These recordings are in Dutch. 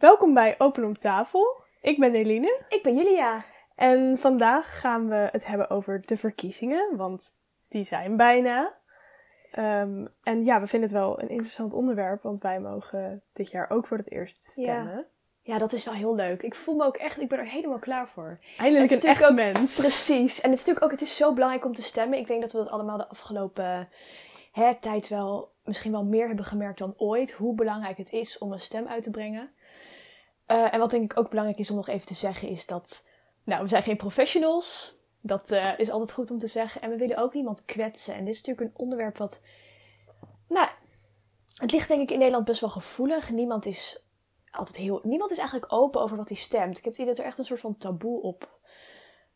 Welkom bij Open om tafel. Ik ben Eline Ik ben Julia. en vandaag gaan we het hebben over de verkiezingen, want die zijn bijna. Ehm, en ja, we vinden het wel een interessant onderwerp, want wij mogen dit jaar ook voor het eerst stemmen. Ja, dat is wel heel leuk. Ik voel me ook echt, ik ben er helemaal klaar voor. Eindelijk Het een echt mens. Precies. En het is natuurlijk ook, het is zo belangrijk om te stemmen. Ik denk dat we dat allemaal de afgelopen hè, tijd wel, misschien wel meer hebben gemerkt dan ooit. Hoe belangrijk het is om een stem uit te brengen. Eh, en wat denk ik ook belangrijk is om nog even te zeggen is dat, nou, we zijn geen professionals. Dat eh, is altijd goed om te zeggen. En we willen ook niemand kwetsen. En dit is natuurlijk een onderwerp wat, nou, het ligt denk ik in Nederland best wel gevoelig. Niemand is altijd heel, niemand is eigenlijk open over wat hij stemt. Ik heb het idee dat er echt een soort van taboe op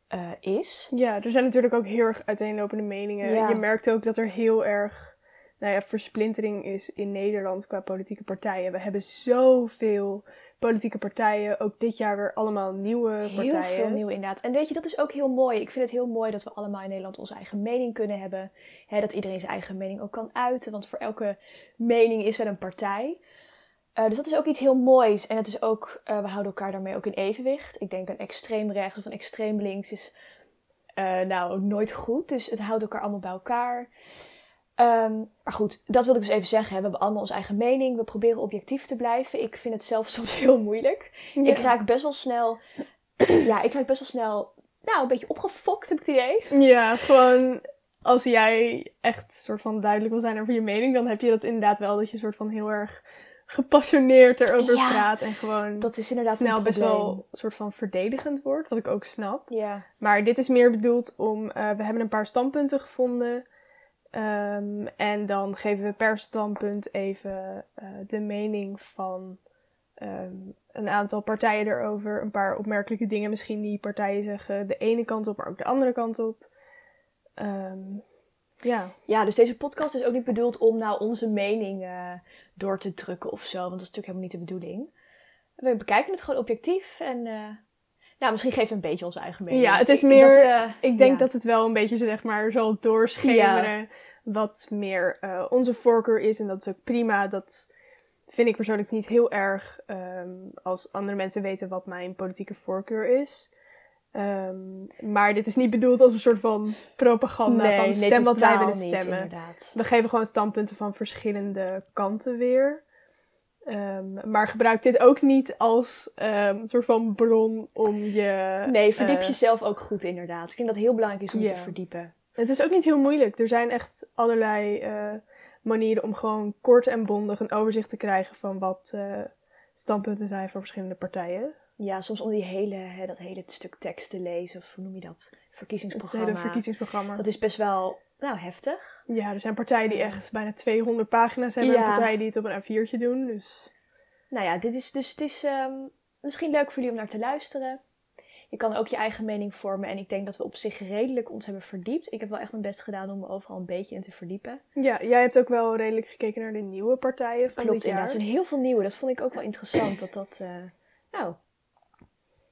eh, is. Ja, er zijn natuurlijk ook heel erg uiteenlopende meningen. Ja. Je merkt ook dat er heel erg nou ja, versplintering is in Nederland qua politieke partijen. We hebben zoveel politieke partijen. Ook dit jaar weer allemaal nieuwe Heel partijen. veel nieuw inderdaad. En weet je, dat is ook heel mooi. Ik vind het heel mooi dat we allemaal in Nederland onze eigen mening kunnen hebben. Hè, dat iedereen zijn eigen mening ook kan uiten. Want voor elke mening is wel een partij. Eh, dus dat is ook iets heel moois. En het is ook, eh, we houden elkaar daarmee ook in evenwicht. Ik denk een extreem rechts of een extreem links is eh, nou nooit goed. Dus het houdt elkaar allemaal bij elkaar. Ehm, maar goed, dat wil ik dus even zeggen. We hebben allemaal onze eigen mening. We proberen objectief te blijven. Ik vind het zelf soms heel moeilijk. Ja. Ik raak best wel snel. ja, ik raak best wel snel. Nou, een beetje opgefokt heb ik het idee. Ja, gewoon als jij echt soort van duidelijk wil zijn over je mening, dan heb je dat inderdaad wel dat je soort van heel erg gepassioneerd erover Ja, praat en gewoon Dat is inderdaad snel een best wel soort van verdedigend wordt, wat ik ook snap. Ja, Maar dit is meer bedoeld om, eh, we hebben een paar standpunten gevonden. Ehm, en dan geven we per standpunt even eh, de mening van ehm, een aantal partijen erover. Een paar opmerkelijke dingen misschien die partijen zeggen. De ene kant op, maar ook de andere kant op. Ehm, ja. ja, dus deze podcast is ook niet bedoeld om nou onze mening eh, door te drukken of zo. Want dat is natuurlijk helemaal niet de bedoeling. We bekijken het gewoon objectief en. eh nou, misschien geven we een beetje onze eigen mening. Ja, het is Ik- meer- dat, eh, Ik denk ja. dat het wel een beetje zeg maar zal doorschemeren wat meer eh, onze voorkeur is. En dat is ook prima. Dat vind ik persoonlijk niet heel erg ehm, als andere mensen weten wat mijn politieke voorkeur is. Ehm, maar dit is niet bedoeld als een soort van propaganda van stem wat wij willen stemmen. Inderdaad. We geven gewoon standpunten van verschillende kanten weer. Ehm, maar gebruik dit ook niet als ehm, een soort van bron om je. Nee, verdiep eh, jezelf ook goed inderdaad. Ik denk dat het heel belangrijk is om Ja. te verdiepen. Het is ook niet heel moeilijk. Er zijn echt allerlei eh, manieren om gewoon kort en bondig een overzicht te krijgen van wat eh, standpunten zijn voor verschillende partijen. Ja, soms om die hele, hè, dat hele stuk tekst te lezen, of hoe noem je dat? Het Verkiezingsprogramma. hele verkiezingsprogramma. Dat is best wel, nou, heftig. Ja, er zijn partijen die echt bijna 200 pagina's hebben en partijen die het op een A4'tje doen. Dus Nou ja, dit is dus, het is ehm, misschien leuk voor jullie om naar te luisteren. Je kan ook je eigen mening vormen en ik denk dat we op zich redelijk ons hebben verdiept. Ik heb wel echt mijn best gedaan om me overal een beetje in te verdiepen. ja, jij hebt ook wel redelijk gekeken naar de nieuwe partijen van Klopt dit jaar. inderdaad, er zijn heel veel nieuwe. Dat vond ik ook wel interessant dat dat, eh, nou,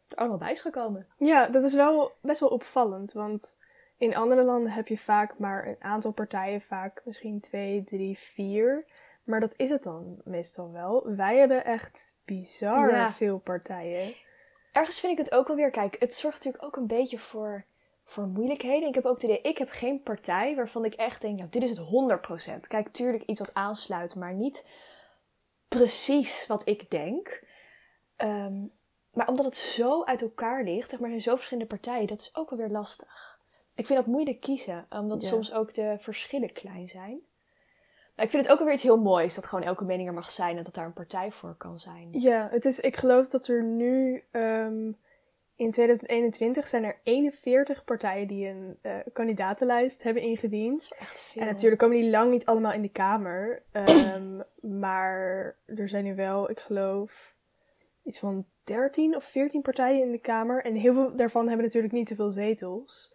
er allemaal bij is gekomen. Ja, dat is wel best wel opvallend. Want in andere landen heb je vaak maar een aantal partijen, vaak misschien twee, drie, vier. Maar dat is het dan meestal wel. Wij hebben echt bizar Ja. veel partijen. Ergens vind ik het ook wel weer, kijk, het zorgt natuurlijk ook een beetje voor, voor moeilijkheden. Ik heb ook het idee, ik heb geen partij waarvan ik echt denk, nou, dit is het 100%. Kijk, tuurlijk iets wat aansluit, maar niet precies wat ik denk. Ehm, maar omdat het zo uit elkaar ligt, zeg maar, er zijn zo verschillende partijen, dat is ook wel weer lastig. Ik vind dat moeilijk kiezen, omdat Ja. soms ook de verschillen klein zijn. Maar ik vind het ook weer iets heel moois, dat gewoon elke mening er mag zijn en dat daar een partij voor kan zijn. Ja, het is, ik geloof dat er nu ehm, in 2021 zijn er 41 partijen die een eh, kandidatenlijst hebben ingediend. Echt veel. En natuurlijk komen die lang niet allemaal in de Kamer. Ehm, maar er zijn nu wel, ik geloof, iets van 13 of 14 partijen in de Kamer. En heel veel daarvan hebben natuurlijk niet zoveel zetels.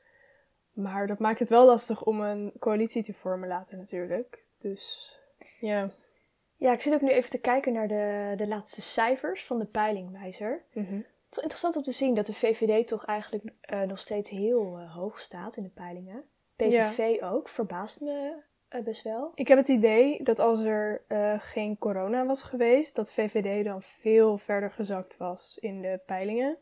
Maar dat maakt het wel lastig om een coalitie te vormen later natuurlijk. Dus ja. Ja, ik zit ook nu even te kijken naar de, de laatste cijfers van de peilingwijzer. Mhm. Het is wel interessant om te zien dat de VVD toch eigenlijk eh, nog steeds heel eh, hoog staat in de peilingen. PVV ook, verbaast me eh, best wel. Ik heb het idee dat als er geen corona was geweest, dat VVD dan veel verder gezakt was in de peilingen.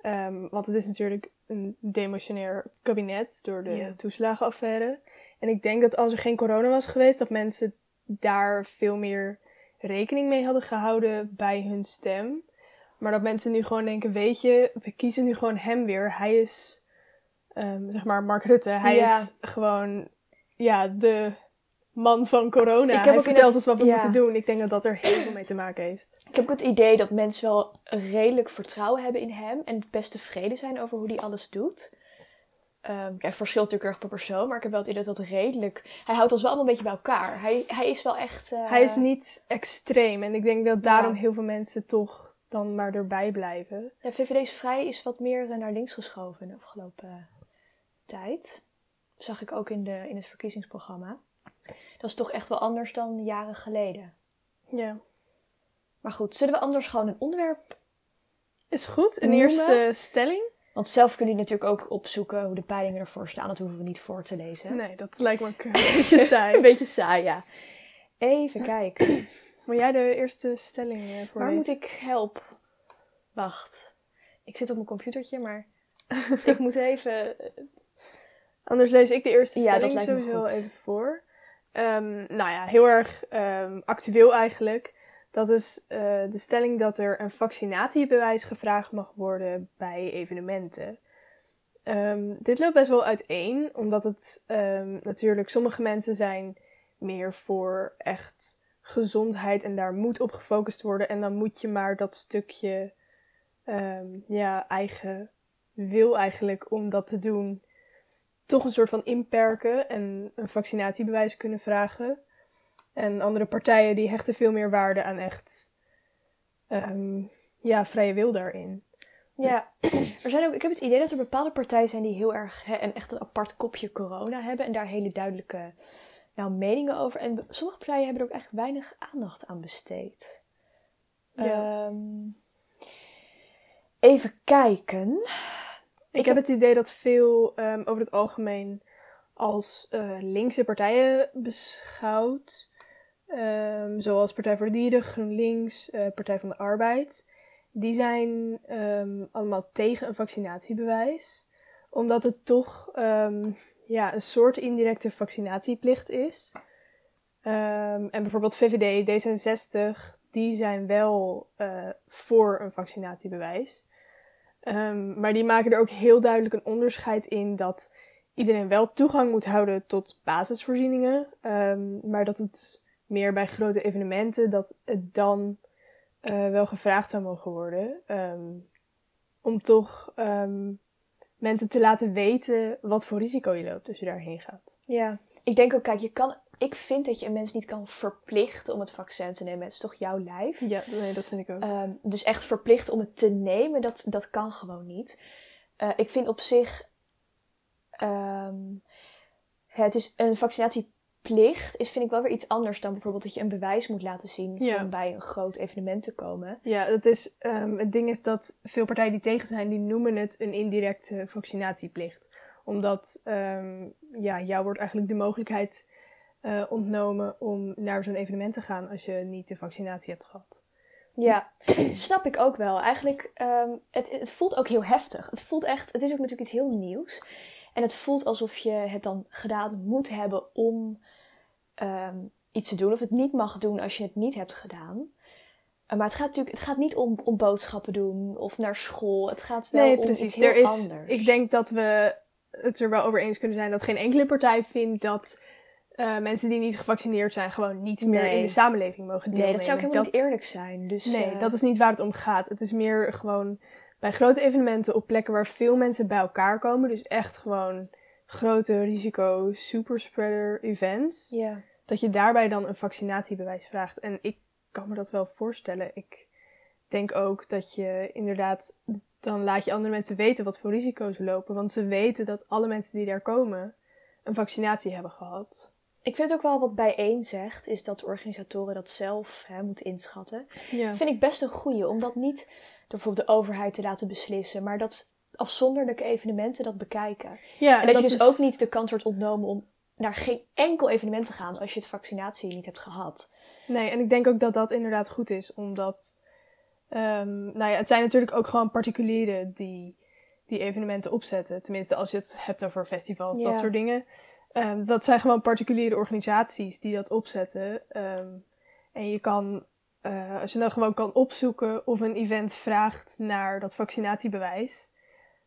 Ehm, want het is natuurlijk een demotionair kabinet door de Ja. toeslagenaffaire. En ik denk dat als er geen corona was geweest, dat mensen daar veel meer rekening mee hadden gehouden bij hun stem. Maar dat mensen nu gewoon denken, weet je, we kiezen nu gewoon hem weer. Hij is, ehm, zeg maar, Mark Rutte. Hij Ja. is gewoon, ja, de man van corona. Ik heb Hij ook vertelt inderdaad- ons wat we ja. moeten doen. Ik denk dat dat er heel veel mee te maken heeft. Ik heb ook het idee dat mensen wel redelijk vertrouwen hebben in hem en best tevreden zijn over hoe hij alles doet. Ehm ja, het verschilt natuurlijk erg per persoon, maar ik heb wel het idee dat dat redelijk... Hij houdt ons wel allemaal een beetje bij elkaar. Hij, hij is wel echt... eh, Hij is niet extreem. En ik denk dat daarom Ja. heel veel mensen toch dan maar erbij blijven. Ja, VVD is vrij is wat meer eh, naar links geschoven in de afgelopen eh, tijd. zag ik ook in, de, in het verkiezingsprogramma. Dat is toch echt wel anders dan jaren geleden. Ja. Maar goed, zullen we anders gewoon een onderwerp... Is goed. Een eerste stelling? Want zelf kunnen jullie natuurlijk ook opzoeken hoe de peilingen ervoor staan. Dat hoeven we niet voor te lezen. Nee, dat lijkt me een beetje Een saai. beetje saai, ja. Even kijken. Moet jij de eerste stelling eh, Waar voorlezen? moet ik help? Wacht. Ik zit op mijn computertje, maar ik moet even... Anders lees ik de eerste Ja, dat stelling lijkt me sowieso goed. even voor. Ehm, nou ja, heel erg ehm, actueel eigenlijk. Dat is eh, de stelling dat er een vaccinatiebewijs gevraagd mag worden bij evenementen. Ehm, dit loopt best wel uiteen, omdat het natuurlijk sommige mensen zijn meer voor echt gezondheid en daar moet op gefocust worden. En dan moet je maar dat stukje ja, eigen wil eigenlijk om dat te doen toch een soort van inperken en een vaccinatiebewijs kunnen vragen. En andere partijen die hechten veel meer waarde aan echt ehm, ja, vrije wil daarin. Ja, er zijn ook, ik heb het idee dat er bepaalde partijen zijn die heel erg hè, een echt een apart kopje corona hebben en daar hele duidelijke nou, meningen over. En sommige partijen hebben er ook echt weinig aandacht aan besteed. Ja. Ehm, even kijken. Ik, heb het idee dat veel ehm, over het algemeen als eh, linkse partijen beschouwd. Ehm, zoals Partij voor de Dieren, GroenLinks, eh, Partij van de Arbeid. Die zijn ehm, allemaal tegen een vaccinatiebewijs. Omdat het toch ja, een soort indirecte vaccinatieplicht is. En bijvoorbeeld VVD, D66, die zijn wel eh, voor een vaccinatiebewijs. Ehm, maar die maken er ook heel duidelijk een onderscheid in dat iedereen wel toegang moet houden tot basisvoorzieningen. ehm, maar dat het meer bij grote evenementen, dat het dan eh, wel gevraagd zou mogen worden. ehm, om toch mensen te laten weten wat voor risico je loopt als je daarheen gaat. Ja, ik denk ook, kijk, je kan, ik vind dat je een mens niet kan verplichten om het vaccin te nemen. Het is toch jouw lijf? Ja, nee, dat vind ik ook. Ehm, dus echt verplicht om het te nemen, dat, dat kan gewoon niet. Eh, ik vind op zich. ehm, het is een vaccinatieplicht, is vind ik wel weer iets anders dan bijvoorbeeld dat je een bewijs moet laten zien Ja. om bij een groot evenement te komen. Ja, dat is, ehm, het ding is dat veel partijen die tegen zijn, die noemen het een indirecte vaccinatieplicht. Omdat ja, jou wordt eigenlijk de mogelijkheid eh, ontnomen om naar zo'n evenement te gaan als je niet de vaccinatie hebt gehad. Ja, snap ik ook wel. Eigenlijk, ehm, het, het voelt ook heel heftig. Het voelt echt, het is ook natuurlijk iets heel nieuws. En het voelt alsof je het dan gedaan moet hebben om ehm, iets te doen. Of het niet mag doen als je het niet hebt gedaan. Uh, maar het gaat natuurlijk, het gaat niet om, om boodschappen doen of naar school. Het gaat wel Nee, om precies. iets heel Er is, anders. ik denk dat we het er wel over eens kunnen zijn dat geen enkele partij vindt dat eh, mensen die niet gevaccineerd zijn gewoon niet meer Nee. in de samenleving mogen deelnemen. nee, dat zou ook helemaal niet eerlijk zijn. Dus, Nee, eh, dat is niet waar het om gaat. Het is meer gewoon bij grote evenementen op plekken waar veel mensen bij elkaar komen. Dus echt gewoon grote risico superspreader events. Ja. Dat je daarbij dan een vaccinatiebewijs vraagt. En ik kan me dat wel voorstellen. Ik denk ook dat je inderdaad, dan laat je andere mensen weten wat voor risico's ze lopen. Want ze weten dat alle mensen die daar komen een vaccinatie hebben gehad. Ik vind ook wel wat bijeen zegt, is dat de organisatoren dat zelf hè, moeten inschatten. Ja. vind ik best een goeie. Om dat niet door bijvoorbeeld de overheid te laten beslissen. Maar dat afzonderlijke evenementen dat bekijken. ja En dat, je dus is- ook niet de kans wordt ontnomen om naar geen enkel evenement te gaan als je het vaccinatie niet hebt gehad. Nee, en ik denk ook dat dat inderdaad goed is, omdat ehm, nou ja, het zijn natuurlijk ook gewoon particulieren die die evenementen opzetten. Tenminste, als je het hebt over festivals, Ja. dat soort dingen. Ehm, dat zijn gewoon particuliere organisaties die dat opzetten. Ehm, en je kan, eh, als je dan gewoon kan opzoeken of een event vraagt naar dat vaccinatiebewijs,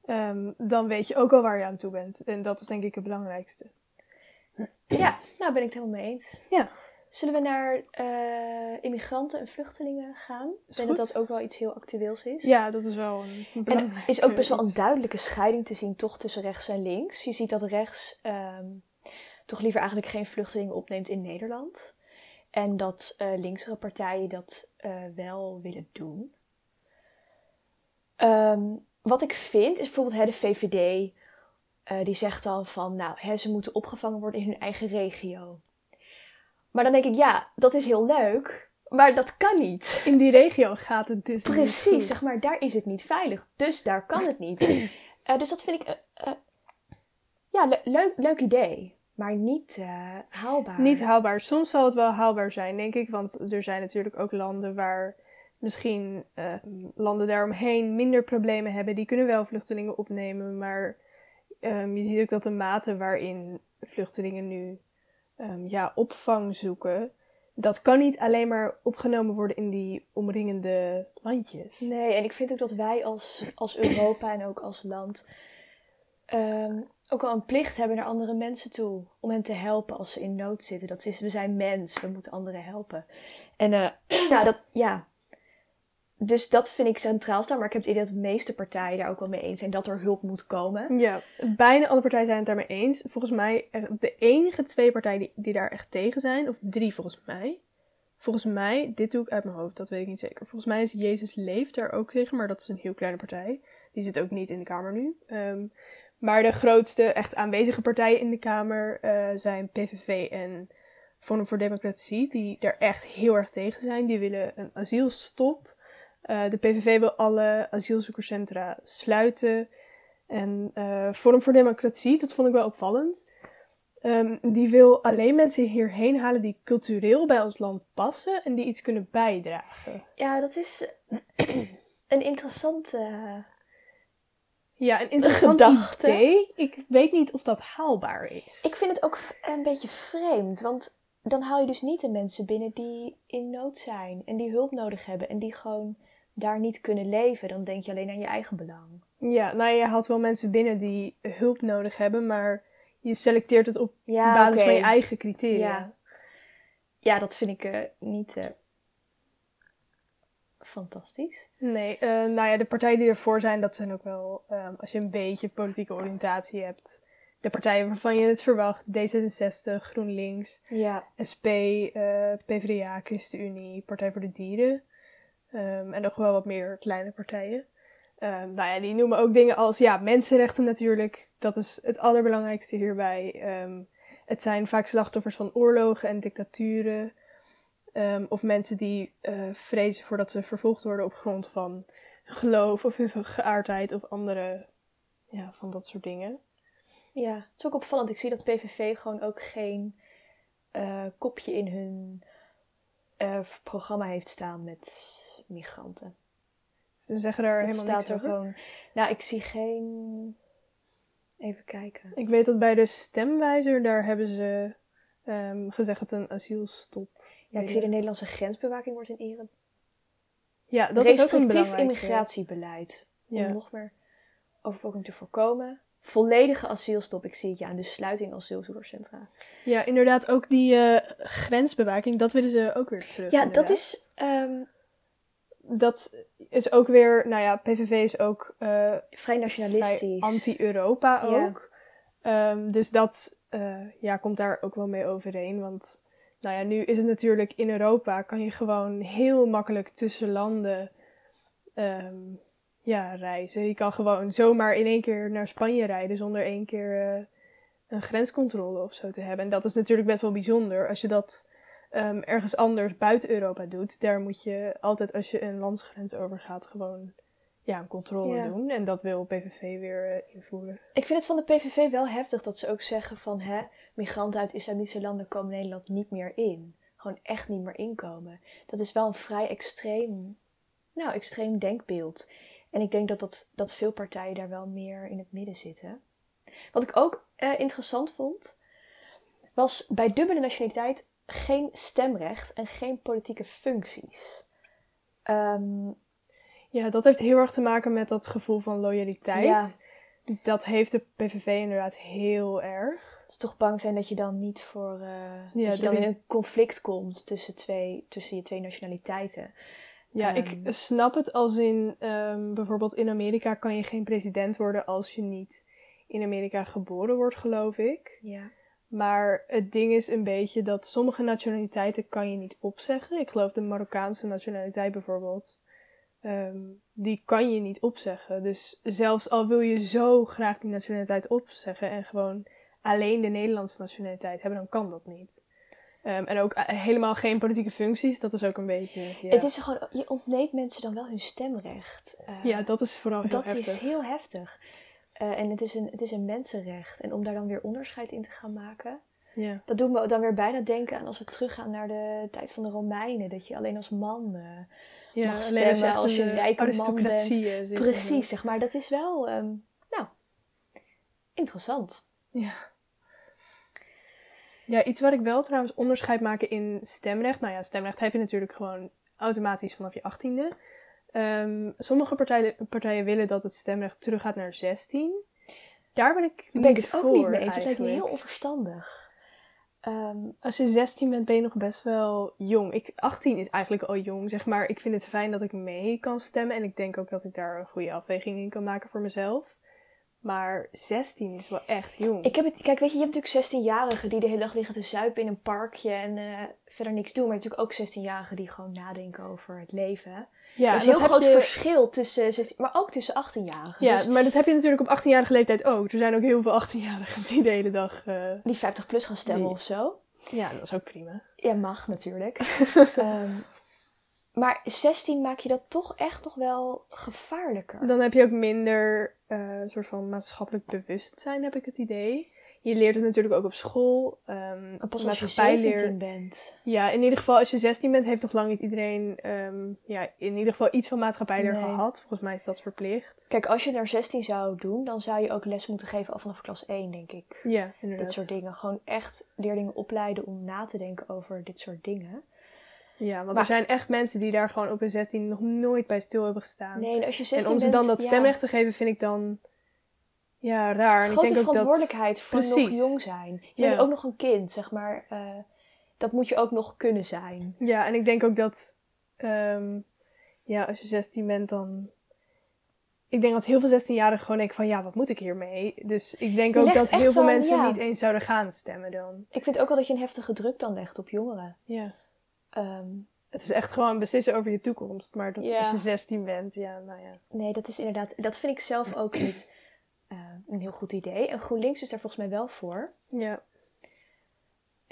ehm, dan weet je ook al waar je aan toe bent. En dat is denk ik het belangrijkste. Ja, nou ben ik het helemaal mee eens. Ja. Zullen we naar eh, immigranten en vluchtelingen gaan? Ik denk dat dat ook wel iets heel actueels is. Ja, dat is wel een En belangrijk er is ook best wel een duidelijke scheiding te zien toch tussen rechts en links. Je ziet dat rechts toch liever eigenlijk geen vluchtelingen opneemt in Nederland. En dat eh linksere partijen dat eh, wel willen doen. Ehm, wat ik vind is bijvoorbeeld hè, de VVD. eh, die zegt dan van, nou, hè, ze moeten opgevangen worden in hun eigen regio. Maar dan denk ik, ja, dat is heel leuk, maar dat kan niet. In die regio gaat het dus niet Precies, zeg maar, daar is het niet veilig. Dus daar kan het niet. Dus dat vind ik, eh, ja, le- leuk, leuk idee. Maar niet eh, haalbaar. Niet haalbaar. Soms zal het wel haalbaar zijn, denk ik. Want er zijn natuurlijk ook landen waar misschien eh, landen daaromheen minder problemen hebben. Die kunnen wel vluchtelingen opnemen. Maar ehm, je ziet ook dat de mate waarin vluchtelingen nu ehm, ja, opvang zoeken. Dat kan niet alleen maar opgenomen worden in die omringende landjes. Nee, en ik vind ook dat wij als, als Europa en ook als land ehm, ook wel een plicht hebben naar andere mensen toe. Om hen te helpen als ze in nood zitten. Dat is, we zijn mens, we moeten anderen helpen. En eh, nou, dat, ja. Dus dat vind ik centraal staan. Maar ik heb het idee dat de meeste partijen daar ook wel mee eens zijn dat er hulp moet komen. Ja, bijna alle partijen zijn het daarmee eens. Volgens mij eh, de enige twee partijen die, die daar echt tegen zijn, of drie volgens mij. Volgens mij, dit doe ik uit mijn hoofd, dat weet ik niet zeker. Volgens mij is Jezus Leeft daar ook tegen, maar dat is een heel kleine partij. Die zit ook niet in de Kamer nu. Ehm, maar de grootste echt aanwezige partijen in de Kamer eh, zijn PVV en Forum voor Democratie, die daar echt heel erg tegen zijn. Die willen een asielstop. Eh, de PVV wil alle asielzoekerscentra sluiten. En eh, Forum voor Democratie, dat vond ik wel opvallend. Ehm, die wil alleen mensen hierheen halen die cultureel bij ons land passen en die iets kunnen bijdragen. Ja, dat is een interessante. Ja, een interessant Gedachte. idee. Ik weet niet of dat haalbaar is. Ik vind het ook een beetje vreemd, want dan haal je dus niet de mensen binnen die in nood zijn en die hulp nodig hebben en die gewoon daar niet kunnen leven. Dan denk je alleen aan je eigen belang. Ja, nou je haalt wel mensen binnen die hulp nodig hebben, maar je selecteert het op Ja, basis van je eigen criteria. Ja. Ja, dat vind ik eh, niet eh, fantastisch. Nee, eh, nou ja, de partijen die ervoor zijn, dat zijn ook wel, ehm, als je een beetje politieke oriëntatie hebt, de partijen waarvan je het verwacht. D66, GroenLinks, Ja, SP, eh, PvdA, ChristenUnie, Partij voor de Dieren. Ehm, en nog wel wat meer kleine partijen. Ehm, nou ja, die noemen ook dingen als, ja, mensenrechten natuurlijk. Dat is het allerbelangrijkste hierbij. Het zijn vaak slachtoffers van oorlogen en dictaturen. Ehm, of mensen die eh, vrezen voordat ze vervolgd worden op grond van geloof of hun geaardheid of andere, ja, van dat soort dingen. ja, het is ook opvallend. Ik zie dat PVV gewoon ook geen eh, kopje in hun eh, programma heeft staan met migranten. Ze zeggen daar Het helemaal staat niks er over. gewoon. Nou, ik zie geen. Even kijken. Ik weet dat bij de stemwijzer, daar hebben ze ehm, gezegd dat een asielstop. Ja, ik zie de Nederlandse grensbewaking wordt in ere. Ja, dat is ook een belangrijke. immigratiebeleid. Ja. Om nog meer overbevolking te voorkomen. Volledige asielstop. Ik zie het ja. En de sluiting asielzoekerscentra. Ja, inderdaad, ook die eh, grensbewaking, dat willen ze ook weer terug. Ja, dat is. ehm, Dat is ook weer, nou ja, PVV is ook eh, vrij nationalistisch. anti-Europa Ja. ook. Ehm, dus dat eh, ja, komt daar ook wel mee overeen. Want nou ja, nu is het natuurlijk in Europa kan je gewoon heel makkelijk tussen landen ehm, ja, reizen. Je kan gewoon zomaar in één keer naar Spanje rijden zonder één keer eh, een grenscontrole of zo te hebben. En dat is natuurlijk best wel bijzonder. Als je dat ehm, ergens anders buiten Europa doet, daar moet je altijd als je een landsgrens overgaat gewoon ja, een controle Ja. doen. En dat wil PVV weer eh, invoeren. Ik vind het van de PVV wel heftig dat ze ook zeggen van... Hè, migranten uit islamitische landen komen Nederland niet meer in. Gewoon echt niet meer inkomen. Dat is wel een vrij extreem, nou, extreem denkbeeld. En ik denk dat, dat, dat veel partijen daar wel meer in het midden zitten. Wat ik ook eh, interessant vond... was bij dubbele nationaliteit geen stemrecht en geen politieke functies. Ehm, Ja, dat heeft heel erg te maken met dat gevoel van loyaliteit. Ja. Dat heeft de PVV inderdaad heel erg. Dus toch bang zijn dat je dan niet voor. eh, Ja, dat je dan in een conflict komt tussen, twee, tussen je twee nationaliteiten. Ja, Ehm. ik snap het als in ehm, bijvoorbeeld in Amerika kan je geen president worden als je niet in Amerika geboren wordt, geloof ik. Ja. Maar het ding is een beetje dat sommige nationaliteiten kan je niet opzeggen. Ik geloof de Marokkaanse nationaliteit bijvoorbeeld. Ehm, die kan je niet opzeggen. Dus zelfs al wil je zo graag die nationaliteit opzeggen en gewoon alleen de Nederlandse nationaliteit hebben, dan kan dat niet. Ehm, en ook eh, helemaal geen politieke functies, dat is ook een beetje. Ja, Het is gewoon, je ontneemt mensen dan wel hun stemrecht. Eh, ja dat is vooral heel dat heftig. is heel heftig. Eh, en het is, een, het is een mensenrecht. En om daar dan weer onderscheid in te gaan maken. Ja. Dat doet me dan weer bijna denken aan als we teruggaan naar de tijd van de Romeinen. Dat je alleen als man. Ja, mag als je, stemmen als een rijke man zit. precies, zeg maar. Dat is wel. ehm, nou. Interessant. Ja. Ja, iets waar ik wel trouwens onderscheid maken in stemrecht. Nou ja, stemrecht heb je natuurlijk gewoon automatisch vanaf je achttiende. Ehm sommige partijen, partijen willen dat het stemrecht teruggaat naar 16. Daar ben ik ben ik het ook voor niet mee. Het lijkt me eigenlijk. heel onverstandig. Ehm, Als je 16 bent, ben je nog best wel jong. Ik, 18 is eigenlijk al jong, zeg maar. Ik vind het fijn dat ik mee kan stemmen. En ik denk ook dat ik daar een goede afweging in kan maken voor mezelf. Maar 16 is wel echt jong. ik heb het, kijk, weet je, je hebt natuurlijk 16-jarigen die de hele dag liggen te zuipen in een parkje en eh, verder niks doen. Maar natuurlijk ook 16-jarigen die gewoon nadenken over het leven. Ja, er is en een heel groot je- verschil tussen 16, maar ook tussen 18-jarigen. Ja, Dus maar dat heb je natuurlijk op 18-jarige leeftijd ook. Er zijn ook heel veel 18-jarigen die de hele dag... eh, die 50 plus gaan stemmen Die- of zo. Ja, dat is ook prima. Ja, mag natuurlijk. Ehm, maar 16 maak je dat toch echt nog wel gevaarlijker. Dan heb je ook minder eh soort van maatschappelijk bewustzijn, heb ik het idee. Je leert het natuurlijk ook op school. Maar pas als je maatschappijleer. 17 bent. Ja, in ieder geval als je 16 bent, heeft nog lang niet iedereen ehm, ja, in ieder geval iets van maatschappijleer Nee. gehad. Volgens mij is dat verplicht. Kijk, als je naar 16 zou doen, dan zou je ook les moeten geven al vanaf klas 1, denk ik. Ja, inderdaad. Dit soort dingen. Gewoon echt leerlingen opleiden om na te denken over dit soort dingen. Ja, want Maar- er zijn echt mensen die daar gewoon op hun 16 nog nooit bij stil hebben gestaan. Nee, en als je 16 en om ze bent, dan dat ja, stemrecht te geven, vind ik dan ja, raar. En grote ik denk ook dat verantwoordelijkheid voor nog jong zijn. Je Ja. bent ook nog een kind, zeg maar. eh, dat moet je ook nog kunnen zijn. Ja, en ik denk ook dat, ehm, ja, als je 16 bent, dan. Ik denk dat heel veel 16-jarigen gewoon denken van, ja, wat moet ik hiermee? Dus ik denk Je ook dat heel veel mensen ja. niet eens zouden gaan stemmen dan. Ik vind ook wel dat je een heftige druk dan legt op jongeren. Ja. Ehm, Het is echt gewoon beslissen over je toekomst. Maar dat Ja. als je 16 bent, ja, nou ja. nee, dat is inderdaad... Dat vind ik zelf ook niet eh, een heel goed idee. En GroenLinks is daar volgens mij wel voor. Ja,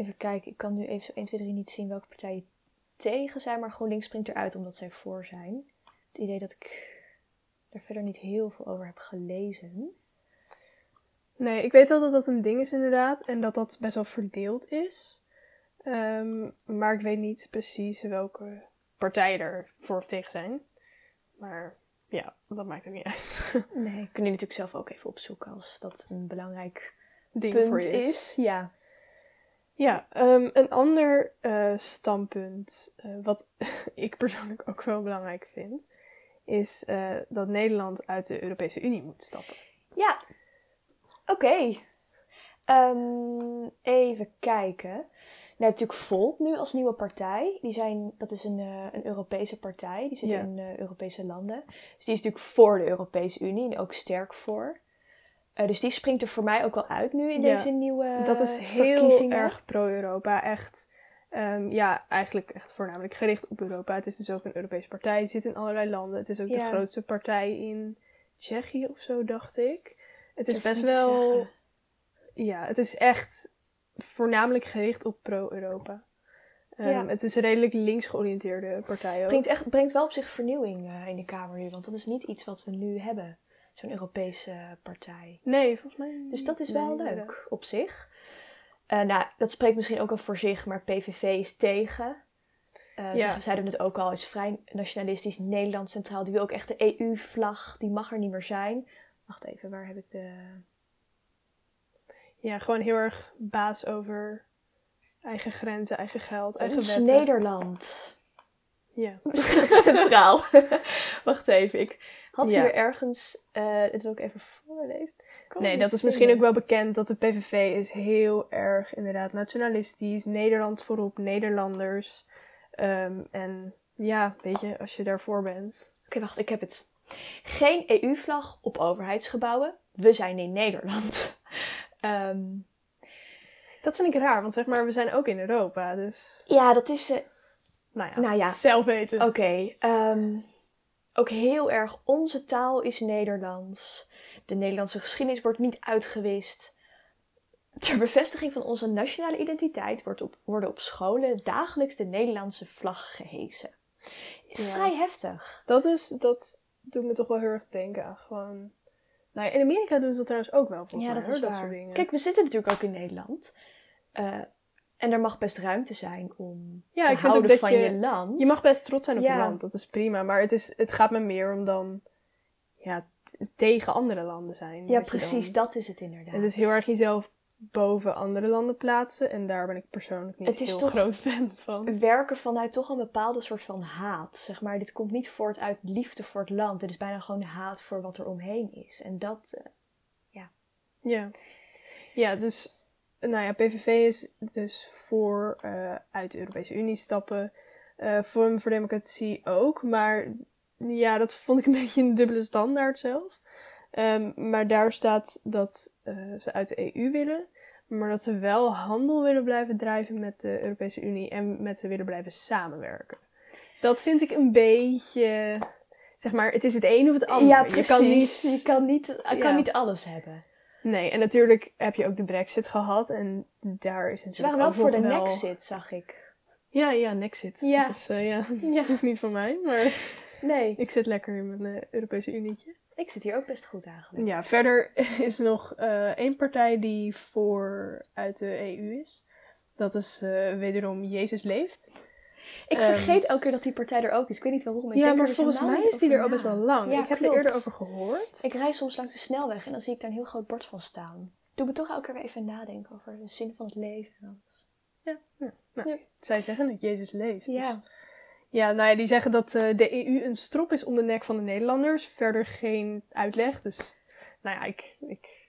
Even kijken, ik kan nu even zo 1, 2, 3 niet zien welke partijen tegen zijn. Maar GroenLinks springt eruit omdat zij voor zijn. Het idee dat ik er verder niet heel veel over heb gelezen. Nee, ik weet wel dat dat een ding is inderdaad. En dat dat best wel verdeeld is. Ehm, maar ik weet niet precies welke partijen er voor of tegen zijn. Maar ja, dat maakt ook niet uit. Nee, kun je natuurlijk zelf ook even opzoeken als dat een belangrijk ding punt voor je is. is. Ja. Ja, ehm, een ander eh, standpunt, eh, wat ik persoonlijk ook wel belangrijk vind, is eh, dat Nederland uit de Europese Unie moet stappen. Ja, oké. Ehm, even kijken. Nou, natuurlijk Volt nu als nieuwe partij. Die zijn, dat is een, eh, een Europese partij. Die zit Ja. in eh, Europese landen. Dus die is natuurlijk voor de Europese Unie en ook sterk voor. Eh, dus die springt er voor mij ook wel uit nu in Ja, deze nieuwe dat is heel erg pro-Europa, echt. ehm, ja, eigenlijk echt voornamelijk gericht op Europa. Het is dus ook een Europese partij, het zit in allerlei landen. Het is ook de grootste partij in Tsjechië of zo, dacht ik. Het is Durf best wel... Ja, het is echt voornamelijk gericht op pro-Europa. Ehm, Ja. Het is een redelijk links georiënteerde partij ook. Brengt, echt, brengt wel op zich vernieuwing eh, in de Kamer nu. Want dat is niet iets wat we nu hebben. Zo'n Europese partij. Nee, volgens mij. Dus dat is nee, wel leuk op zich. Eh, nou, dat spreekt misschien ook wel voor zich, maar PVV is tegen. Ja. Ze zeiden het ook al, is vrij nationalistisch Nederland centraal. Die wil ook echt de EU-vlag, die mag er niet meer zijn. Wacht even, waar heb ik de... Ja, gewoon heel erg baas over eigen grenzen, eigen geld, eigen Ons wetten. Nederland. Ja. staat centraal. Wacht even, ik had Ja. hier ergens... eh dit wil ik even voorlezen. Nee, dat is misschien ook wel bekend dat de PVV is heel erg inderdaad nationalistisch. Nederland voorop, Nederlanders. Ehm, en ja, weet je, als je daarvoor bent. Oké, wacht, ik heb het. Geen EU-vlag op overheidsgebouwen. We zijn in Nederland. Ehm, Dat vind ik raar, want zeg maar, we zijn ook in Europa. Dus, ja, dat is... eh, nou ja, Nou ja. zelf weten. Oké, ehm, ook heel erg onze taal is Nederlands. De Nederlandse geschiedenis wordt niet uitgewist. Ter bevestiging van onze nationale identiteit wordt op, worden op scholen dagelijks de Nederlandse vlag gehesen. Ja. Vrij heftig. Dat, is, dat doet me toch wel heel erg denken aan gewoon... Nou ja, in Amerika doen ze dat trouwens ook wel, volgens Ja, mij, dat is waar. soort dingen. Kijk, we zitten natuurlijk ook in Nederland. Eh, en er mag best ruimte zijn om Ja, te ik vind ook dat van je- je, land. Je mag best trots zijn op Ja. je land, dat is prima. Maar het, is, het gaat me meer om dan ja, tegen andere landen zijn. ja, Dat precies, dan- dat is het inderdaad. Het is heel erg jezelf boven andere landen plaatsen. En daar ben ik persoonlijk niet Het is heel toch- groot fan van. werken vanuit toch een bepaalde soort van haat. Zeg maar, dit komt niet voort uit liefde voor het land. Het is bijna gewoon haat voor wat er omheen is. En dat, eh, Ja. Ja, dus nou ja, PVV is dus voor eh, uit de Europese Unie stappen. Forum voor Democratie ook. Maar ja, dat vond ik een beetje een dubbele standaard zelf. Ehm, maar daar staat dat eh, ze uit de EU willen. Maar dat ze wel handel willen blijven drijven met de Europese Unie. En met ze willen blijven samenwerken. Dat vind ik een beetje... Zeg maar, het is het een of het ander. ja, Je precies. kan niet... je kan niet, je Ja. kan niet alles hebben. Nee, en natuurlijk heb je ook de brexit gehad. En daar is Ze natuurlijk waren wel voor de wel- Nexit, zag ik. Ja, ja, Nexit. Ja. Dat is, eh, ja, Ja. hoeft niet van mij, maar Nee, ik zit lekker in mijn eh, Europese Unietje. Ik zit hier ook best goed eigenlijk. Ja, verder is er nog eh, één partij die voor uit de EU is. Dat is eh, wederom Jezus Leeft. Ik Ehm, vergeet elke keer dat die partij er ook is. Ik weet niet waarom. Ik ja, denk maar dus volgens mij is die er al best wel lang. Ja, ik heb klopt. er eerder over gehoord. Ik rijd soms langs de snelweg en dan zie ik daar een heel groot bord van staan. Doe me toch elke keer weer even nadenken over de zin van het leven. en alles. Zij zeggen dat Jezus leeft. Ja, Ja, nou ja, die zeggen dat eh, de EU een strop is om de nek van de Nederlanders. Verder geen uitleg. Dus, nou ja, ik. ik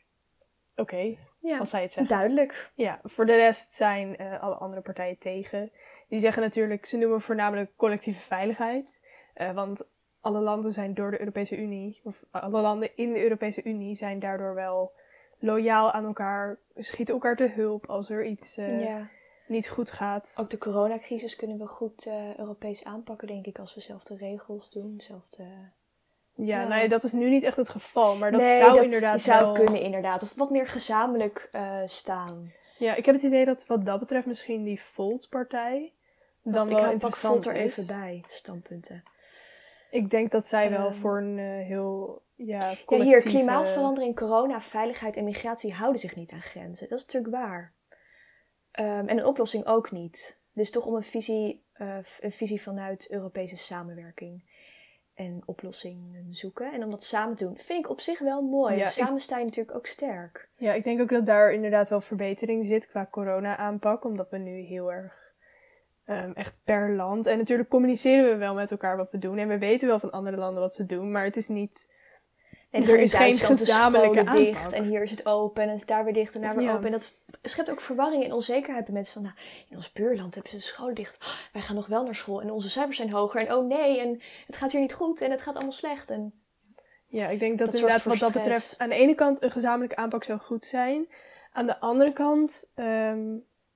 Oké, ja. als zij het zeggen. duidelijk. Ja, voor de rest zijn eh, alle andere partijen tegen. Die zeggen natuurlijk, ze noemen voornamelijk collectieve veiligheid. Eh, want alle landen zijn door de Europese Unie, of alle landen in de Europese Unie zijn daardoor wel loyaal aan elkaar, schieten elkaar te hulp als er iets eh, ja. Niet goed gaat. Ook de coronacrisis kunnen we goed eh, Europees aanpakken, denk ik, als we zelf de regels doen. Zelf de... Ja, nou ja, dat is nu niet echt het geval, maar dat nee, zou dat inderdaad zou wel... kunnen, inderdaad. Of wat meer gezamenlijk eh, staan. Ja, ik heb het idee dat wat dat betreft misschien die Volt-partij dan Wacht, wel ik interessant Volt er is. even bij, standpunten. Ik denk dat zij wel Ehm. voor een eh, heel ja, Ja, hier, collectieve... klimaatverandering, corona, veiligheid en migratie houden zich niet aan grenzen. Dat is natuurlijk waar. Ehm, en een oplossing ook niet. Dus toch om een visie, eh, een visie vanuit Europese samenwerking en oplossingen zoeken. En om dat samen te doen, vind ik op zich wel mooi. Ja, ik- samen sta je natuurlijk ook sterk. Ja, ik denk ook dat daar inderdaad wel verbetering zit qua corona-aanpak. Omdat we nu heel erg ehm, echt per land... En natuurlijk communiceren we wel met elkaar wat we doen. En we weten wel van andere landen wat ze doen. Maar het is niet... En Er is geen gezamenlijke scholen dicht aanpak. en hier is het open en is daar weer dicht en daar weer Ja. open. En dat schept ook verwarring en onzekerheid bij mensen van, nou, in ons buurland hebben ze de scholen dicht. Oh, wij gaan nog wel naar school en onze cijfers zijn hoger en oh nee, en het gaat hier niet goed en het gaat allemaal slecht. En Ja, ik denk dat, Dat inderdaad wat dat betreft... Aan de ene kant een gezamenlijke aanpak zou goed zijn. Aan de andere kant... ehm,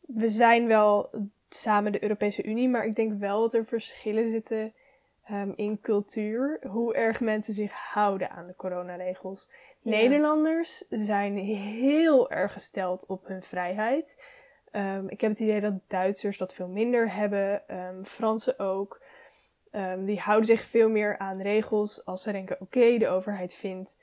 we zijn wel samen de Europese Unie. Maar ik denk wel dat er verschillen zitten... ehm, in cultuur, hoe erg mensen zich houden aan de coronaregels. Ja. Nederlanders zijn heel erg gesteld op hun vrijheid. Ehm, ik heb het idee dat Duitsers dat veel minder hebben, ehm, Fransen ook. Die houden zich veel meer aan regels als ze denken: oké, de overheid vindt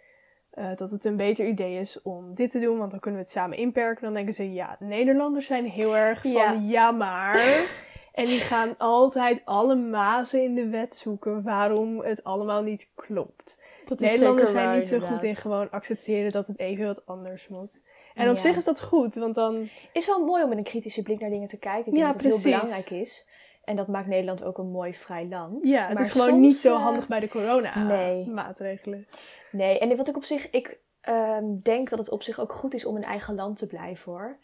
eh, dat het een beter idee is om dit te doen, want dan kunnen we het samen inperken. Dan denken ze: ja, Nederlanders zijn heel erg van Ja. ja, maar. En die gaan altijd alle mazen in de wet zoeken waarom het allemaal niet klopt. Dat Nederlanders zijn niet zo goed in gewoon accepteren dat het even wat anders moet. En op zich is dat goed, want dan. is wel mooi om met een kritische blik naar dingen te kijken. Ik Ja, denk dat het heel precies. belangrijk is. En dat maakt Nederland ook een mooi vrij land. Ja, het Maar is gewoon soms, niet zo eh, handig bij de nee. corona-maatregelen. Nee, en wat ik op zich, ik ehm, denk dat het op zich ook goed is om in eigen land te blijven hoor.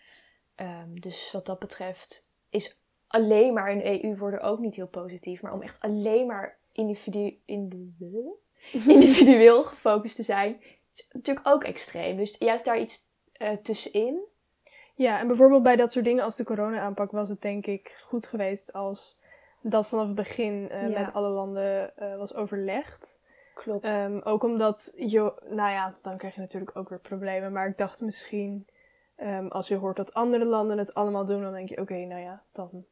Ehm, dus wat dat betreft is alleen maar een EU worden ook niet heel positief. Maar om echt alleen maar individu individu- individueel gefocust te zijn, is natuurlijk ook extreem. Dus juist daar iets eh, tussenin. Ja, en bijvoorbeeld bij dat soort dingen als de corona-aanpak was het denk ik goed geweest als dat vanaf het begin eh, Ja. met alle landen eh, was overlegd. Klopt. Ehm, ook omdat, je, nou ja, dan krijg je natuurlijk ook weer problemen. Maar ik dacht misschien, ehm, als je hoort dat andere landen het allemaal doen, dan denk je, oké, nou ja, dan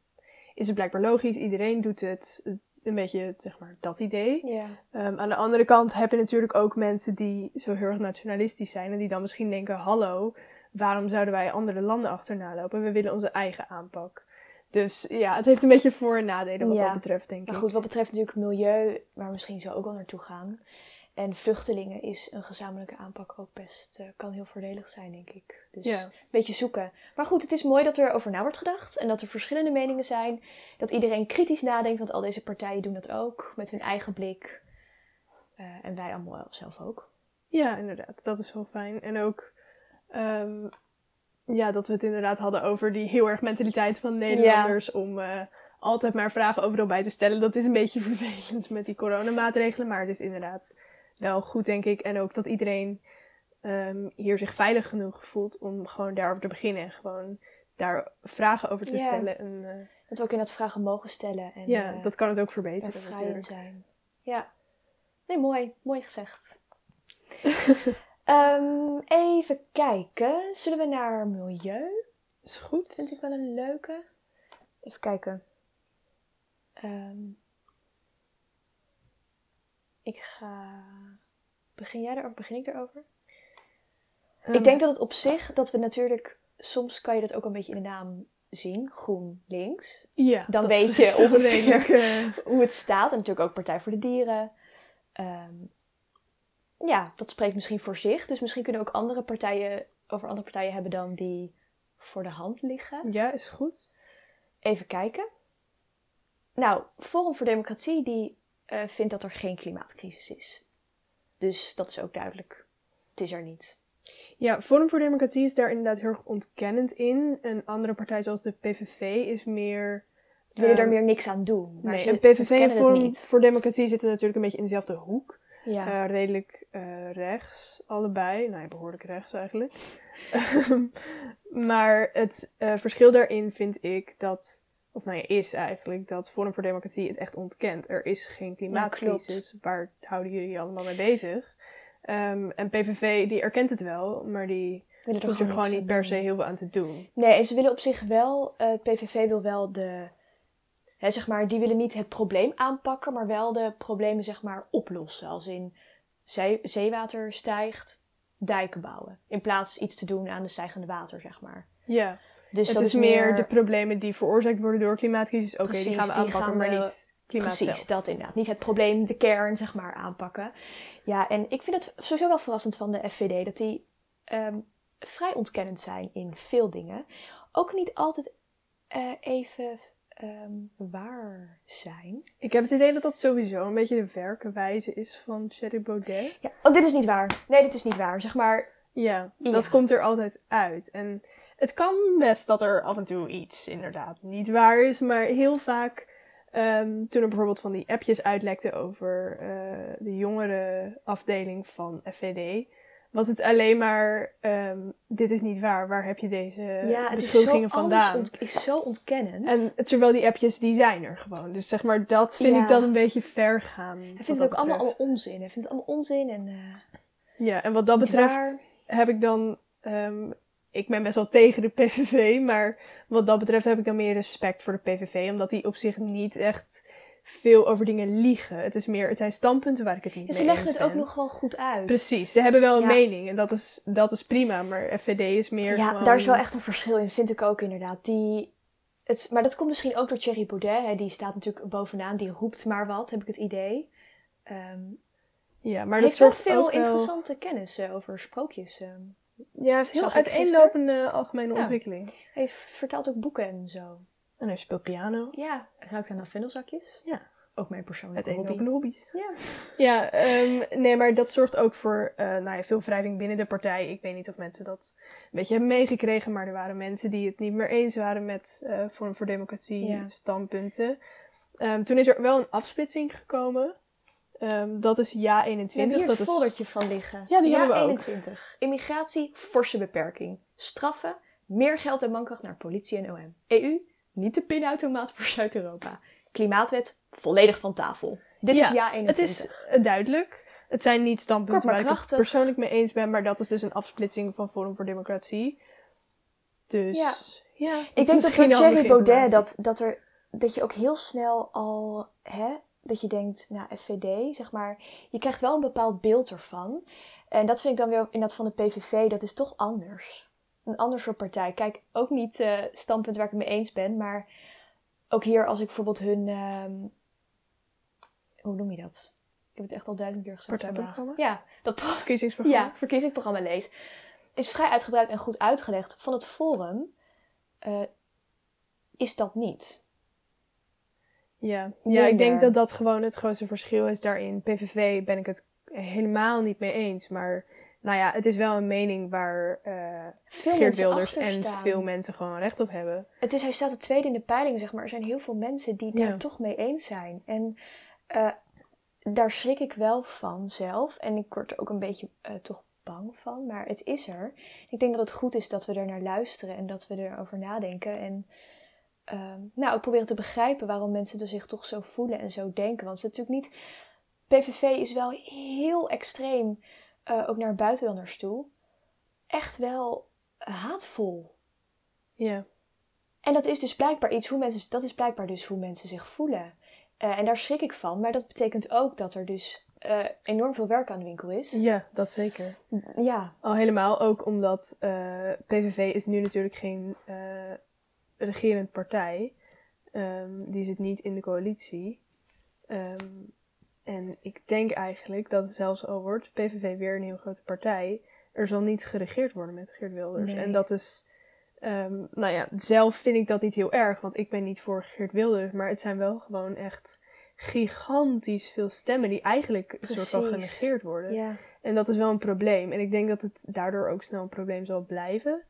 is het blijkbaar logisch. Iedereen doet het. Een beetje, zeg maar, dat idee. ja. Ehm, aan de andere kant heb je natuurlijk ook mensen die zo heel erg nationalistisch zijn. En die dan misschien denken, hallo, waarom zouden wij andere landen achterna lopen? We willen onze eigen aanpak. Dus ja, het heeft een beetje voor- en nadelen wat Ja. dat betreft, denk Maar ik. goed, wat betreft natuurlijk milieu, waar we misschien zo ook wel naartoe gaan. En vluchtelingen is een gezamenlijke aanpak ook best, eh, kan heel voordelig zijn, denk ik. Dus Ja. een beetje zoeken. Maar goed, het is mooi dat er over na wordt gedacht. En dat er verschillende meningen zijn. Dat iedereen kritisch nadenkt, want al deze partijen doen dat ook. Met hun eigen blik. Eh, en wij allemaal zelf ook. Ja, inderdaad. Dat is wel fijn. En ook ehm, ja, dat we het inderdaad hadden over die heel erg mentaliteit van Nederlanders om eh, altijd maar vragen overal bij te stellen. Dat is een beetje vervelend met die coronamaatregelen, maar het is inderdaad wel goed, denk ik. En ook dat iedereen ehm, hier zich veilig genoeg voelt om gewoon daarover te beginnen en gewoon daar vragen over te stellen. En eh, Dat we ook inderdaad vragen mogen stellen. En, ja, eh, dat kan het ook er verbeteren natuurlijk. zijn. Ja. Nee, mooi. Mooi gezegd. Ehm, even kijken. Zullen we naar milieu? Is goed. Vind ik wel een leuke. Even kijken. Ehm, ik ga. Begin jij erover? Begin ik erover? Ehm, ik denk dat het op zich, dat we natuurlijk. Soms kan je dat ook een beetje in de naam zien. Groen links. ja, dan dat weet je ongeveer. eh, Hoe het staat. En natuurlijk ook Partij voor de Dieren. Ehm, ja, dat spreekt misschien voor zich. Dus misschien kunnen we ook andere partijen. Over andere partijen hebben dan die voor de hand liggen. ja, is goed. Even kijken. Nou, Forum voor Democratie die eh, vindt dat er geen klimaatcrisis is. Dus dat is ook duidelijk. Het is er niet. Ja, Forum voor Democratie is daar inderdaad heel erg ontkennend in. Een andere partij zoals de PVV is meer... We willen ehm, er meer niks aan doen. Maar nee, ze en PVV en Forum voor Democratie zitten natuurlijk een beetje in dezelfde hoek. Ja. Eh, redelijk eh, rechts, allebei. Nou, ja, behoorlijk rechts eigenlijk. Ehm, maar het verschil daarin vind ik dat... Of nou ja, is eigenlijk dat Forum voor Democratie het echt ontkent. Er is geen klimaatcrisis. Waar houden jullie allemaal mee bezig? Ehm, en PVV die erkent het wel, maar die willen er gewoon niet per se heel veel aan te doen. Nee, en ze willen op zich wel, eh, PVV wil wel de, hè, zeg maar, die willen niet het probleem aanpakken, maar wel de problemen, zeg maar, oplossen. Als in zee, zeewater stijgt, dijken bouwen. In plaats iets te doen aan de stijgende water, zeg maar. Ja, Dus het dat is meer de problemen die veroorzaakt worden door klimaatcrisis. Oké, die gaan we aanpakken, gaan maar niet klimaat Precies, zelf. dat inderdaad. Niet het probleem, de kern, zeg maar, aanpakken. Ja, en ik vind het sowieso wel verrassend van de FVD dat die ehm, vrij ontkennend zijn in veel dingen. Ook niet altijd eh, even ehm, waar zijn. Ik heb het idee dat dat sowieso een beetje de werkenwijze is van Thierry Baudet. Ja, oh, dit is niet waar. Nee, dit is niet waar. Zeg maar, Ja, Ja. dat komt er altijd uit. En het kan best dat er af en toe iets inderdaad niet waar is, maar heel vaak ehm, toen er bijvoorbeeld van die appjes uitlekten over eh, de jongere afdeling van FVD, was het alleen maar ehm, dit is niet waar, waar heb je deze ja, het is zo, beschuldigingen vandaan? ont- is zo ontkennend. En terwijl die appjes, die zijn er gewoon. Dus zeg maar, dat vind Ja. ik dan een beetje ver gaan. Hij vindt het ook allemaal, onzin. Hij vindt het allemaal onzin en... eh, Ja, en wat dat betreft waar. heb ik dan... ehm, ik ben best wel tegen de PVV, maar wat dat betreft heb ik dan meer respect voor de PVV, omdat die op zich niet echt veel over dingen liegen. Het is meer, het zijn standpunten waar ik het niet Ja, mee ze leggen eens het ook ben. nog gewoon goed uit. Precies, ze hebben wel een Ja. mening en dat is, dat is prima, maar FVD is meer Ja, gewoon... daar is wel echt een verschil in, vind ik ook inderdaad. Die, het, maar dat komt misschien ook door Thierry Baudet. Hè. Die staat natuurlijk bovenaan, die roept maar wat, heb ik het idee. Ehm Ja, maar dat heeft wel veel wel- interessante kennis over sprookjes. ehm. Ja, hij heeft heel uiteenlopende algemene Ja. ontwikkeling. Hij vertelt ook boeken en zo. En hij speelt piano. Ja, ruikt aan naar vendelzakjes. Ja. Ook mijn persoonlijke hobby. Uiteenlopende hobby's. Ja. Ja, ehm, nee, maar dat zorgt ook voor eh, nou ja, veel wrijving binnen de partij. Ik weet niet of mensen dat een beetje hebben meegekregen, maar er waren mensen die het niet meer eens waren met eh Vorm voor Democratie Ja. standpunten. Ehm, toen is er wel een afsplitsing gekomen. Ehm, dat is ja We hebben 21. hier dat het is... foldertje van liggen. Ja, die ja, hebben we ook. 21. Immigratie, forse beperking. Straffen, meer geld en mankracht naar politie en OM. EU, niet de pinautomaat voor Zuid-Europa. Klimaatwet, volledig van tafel. Dit is ja Het 21. is eh, duidelijk. Het zijn niet standpunten waar ik het persoonlijk mee eens ben, maar dat is dus een afsplitsing van Forum voor Democratie. Dus Ja. ja. Ik denk dat Thierry Baudet, dat, dat, er, dat je ook heel snel al, hè, dat je denkt, nou, FVD, zeg maar, je krijgt wel een bepaald beeld ervan. En dat vind ik dan weer in dat van de PVV, dat is toch anders. Een ander soort partij. Kijk, ook niet eh standpunt waar ik het mee eens ben, maar ook hier als ik bijvoorbeeld hun, ehm, hoe noem je dat? Ik heb het echt al duizend keer gezegd. Partijprogramma? Ja, dat verkiezingsprogramma. ja, verkiezingsprogramma lees, is vrij uitgebreid en goed uitgelegd. Van het Forum eh, is dat niet. Ja, ja ik denk dat dat gewoon het grootste verschil is daarin. PVV ben ik het helemaal niet mee eens. Maar nou ja, het is wel een mening waar eh Veel Geert Wilders en veel mensen gewoon recht op hebben. Het is, hij staat de tweede in de peiling, zeg maar. Er zijn heel veel mensen die het Ja. daar toch mee eens zijn. En eh, daar schrik ik wel van zelf. En ik word er ook een beetje eh, toch bang van. Maar het is er. Ik denk dat het goed is dat we er naar luisteren en dat we erover nadenken. En ehm, nou, ook proberen te begrijpen waarom mensen er zich toch zo voelen en zo denken. Want het is natuurlijk niet. PVV is wel heel extreem, eh, ook naar buitenlanders toe. Echt wel haatvol. Ja, En dat is dus blijkbaar iets hoe mensen, dat is blijkbaar dus hoe mensen zich voelen. Eh, en daar schrik ik van. Maar dat betekent ook dat er dus eh, enorm veel werk aan de winkel is. ja dat zeker. Ja, Al helemaal ook omdat PVV is nu natuurlijk geen regerend partij. Ehm, die zit niet in de coalitie. Ehm, en ik denk eigenlijk dat zelfs al wordt PVV weer een heel grote partij, er zal niet geregeerd worden met Geert Wilders. Nee. En dat is, ehm, nou ja, zelf vind ik dat niet heel erg, want ik ben niet voor Geert Wilders, maar het zijn wel gewoon echt gigantisch veel stemmen die eigenlijk een soort van genegeerd worden. ja. En dat is wel een probleem. En ik denk dat het daardoor ook snel een probleem zal blijven.